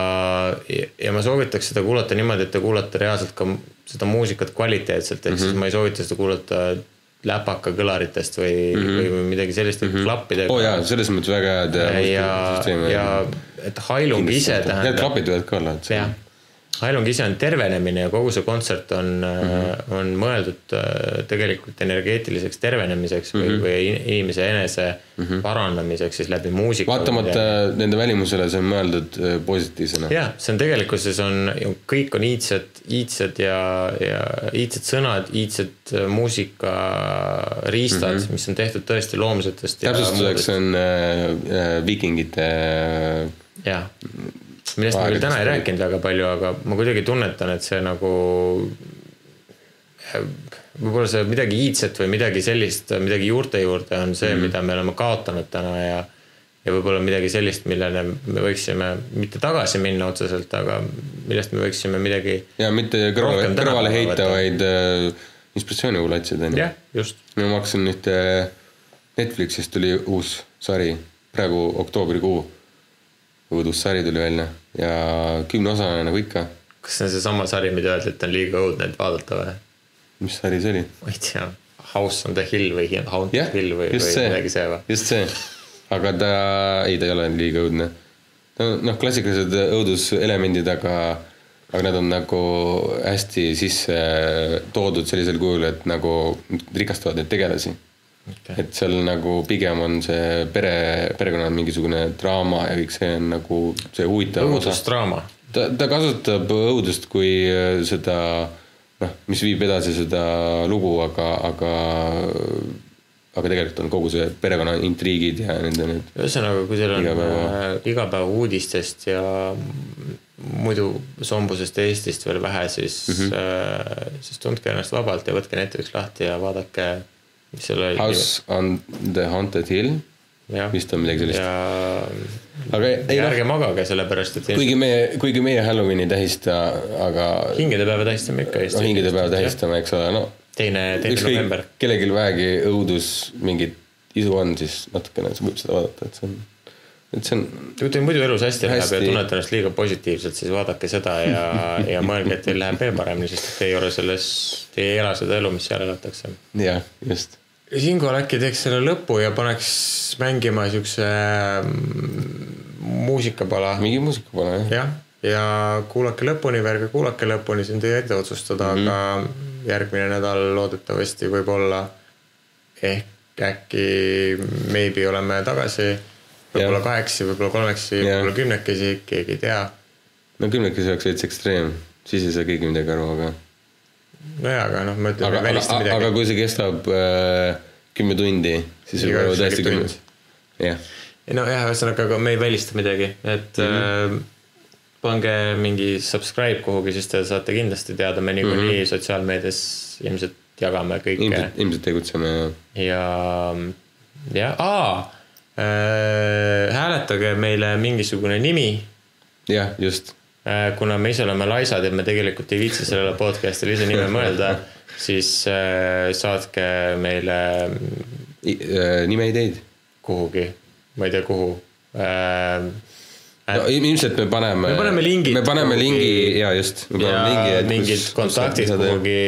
ja ma soovitaks seda kuulata niimoodi, et te kuulate reaalselt ka seda muusikat kvaliteetselt, ehk mm -hmm. siis ma ei soovita seda kuulata läpaka kõlaritest või mm, -hmm. või, midagi sellist mm, -hmm. klappidega oo oh, jaa, selles mõttes väga head. ja, ja et Hailung ise Need tähendab klapid võivad ka olla, jah, Hailung ise on tervenemine ja kogu see kontsert on mm, -hmm. on mõeldud äh, tegelikult energeetiliseks tervenemiseks või mm, -hmm. või in- inimese enese mm -hmm. parandamiseks siis läbi muusika. vaatamata nende välimusele, see on mõeldud äh, positiivsena. jah, see on tegelikkuses on, kõik on iidsed, iidsed ja, ja iidsed sõnad, iidsed äh, muusikariistad mm, -hmm. mis on tehtud tõesti loomsetest. täpsustuseks on äh, viikingite äh, jah, millest me küll täna ei rääkinud väga palju, aga ma kuidagi tunnetan, et see nagu. võib-olla see midagi iidset või midagi sellist, midagi juurte juurde on see mm, -hmm. mida me oleme kaotanud täna ja. ja võib-olla midagi sellist, millele me võiksime mitte tagasi minna otseselt, aga millest me võiksime midagi. ja mitte kõrvale, kõrvale heita, vaid äh, inspiratsiooni otsida, onju. jah, just, ma hakkasin ühte, Netflixist tuli uus sari, praegu oktoobrikuu. Õudussari tuli välja ja kümneosane nagu ikka. kas see on seesama sari, mida öeldi, et on liiga õudne, et vaadata või? mis sari see oli? ma ei tea, House on the Hill või Haunted jah, Hill või, või midagi see või?, just see. aga ta, ei, ta ei ole liiga õudne. noh, klassikalised õuduselemendid, aga, aga nad on nagu hästi sisse toodud sellisel kujul, et nagu rikastavad neid tegelasi okay.. et seal nagu pigem on see pere, perekonna mingisugune draama ja kõik see on nagu see huvitav õudusdraama. ta, ta kasutab õudust kui äh, seda noh, mis viib edasi seda lugu, aga, aga, aga tegelikult on kogu see perekonna intriigid ja nende need. ühesõnaga, kui teil on Igapäeva. igapäeva, igapäeva uudistest ja muidu sombusest Eestist veel vähe, siis mm. -hmm. siis tundke ennast vabalt ja võtke Netflix lahti ja vaadake, mis seal oli. House on the Haunted Hill, jah, vist on midagi sellist. ja aga ei ja noh, ärge magage, sellepärast et kuigi meie, kuigi meie Halloweeni tähista, aga hingedepäeva tähistame ikka no hingedepäeva. tähistame, eks ole, no teine, teine november ükskõik, kellelgi vähegi õudus mingit isu on, siis natukene võib seda vaadata, et see on, et see on teil muidu elus hästi, hästi läheb ja tunnete ennast liiga positiivselt, siis vaadake seda ja, ja mõelge, et teil läheb veel paremini, sest te ei ole selles, te ei ela seda elu, mis seal elatakse. jah, just. siinkohal äkki teeks selle lõpu ja paneks mängima siukse mm, muusikapala. mingi muusika pole jah. jah, ja kuulake lõpuni, ärge kuulake lõpuni, see on teie ette otsustada mm, -hmm. aga järgmine nädal loodetavasti võib-olla ehk äkki maybe oleme tagasi. Võib-olla Jah. kahekesi, võib-olla kolmekesi, Jah. võib-olla kümnekesi, keegi ei tea. no kümnekesi oleks veits ekstreem, siis ei saa keegi midagi aru, aga. nojaa, aga noh, ma ütlen, aga, ei aga, välista aga midagi. kui see kestab äh, kümme tundi, siis võib olla räägib kümme jah, nojah, ühesõnaga, aga me ei välista midagi, et mm -hmm. pange mingi subscribe kuhugi, siis te saate kindlasti teada, me niikuinii mm -hmm. sotsiaalmeedias ilmselt jagame kõike ilmselt, tegutseme ja ja, ja aa äh,, hääletage meile mingisugune nimi jah, just. äh,. kuna me ise oleme laisad ja me tegelikult ei viitsi sellele podcast'ile ise nime mõelda, siis äh, saatke meile äh, nimeideid. kuhugi, ma ei tea, kuhu äh,. no il- ilmselt me paneme. Me paneme lingid me paneme lingi ja just. mingid kontaktid kuhugi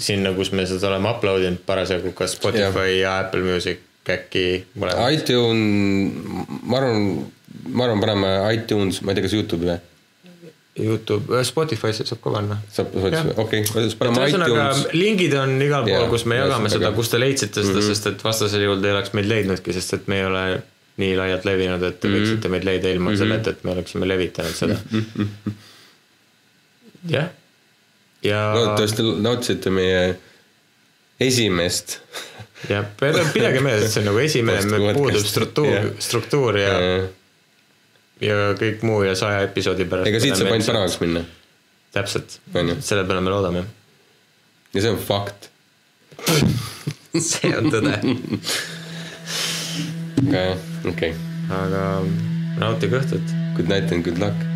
sinna, kus me seda oleme upload inud parasjagu, kas Spotify ja, ja Apple Music äkki mõlemad. iTunes, ma arvan, ma arvan, paneme iTunes, ma ei tea, kas Youtube'i või? Youtube, Spotify'sse saab ka panna. saab, okei, siis paneme iTunes. lingid on igal pool, kus me jagame seda, kus te leidsite seda mm. -hmm. sest et vastasel juhul te ei oleks meid leidnudki, sest et me ei ole nii laialt levinud, et te mm -hmm. võiksite meid leida ilma mm -hmm. selleta, et me oleksime levitanud seda. Jah, ja, loodetavasti nautisite meie esimest. Ja pidage meeles, et see on nagu esimene, meil puudub struktuur Jah., struktuur ja, ja kõik muu ja saja episoodi pärast. ega siit saab ainult paremaks minna täpselt selle peale me loodame. ja see on fakt. see on tõde. aga jah, okei okay., aga nautige õhtut good night and good luck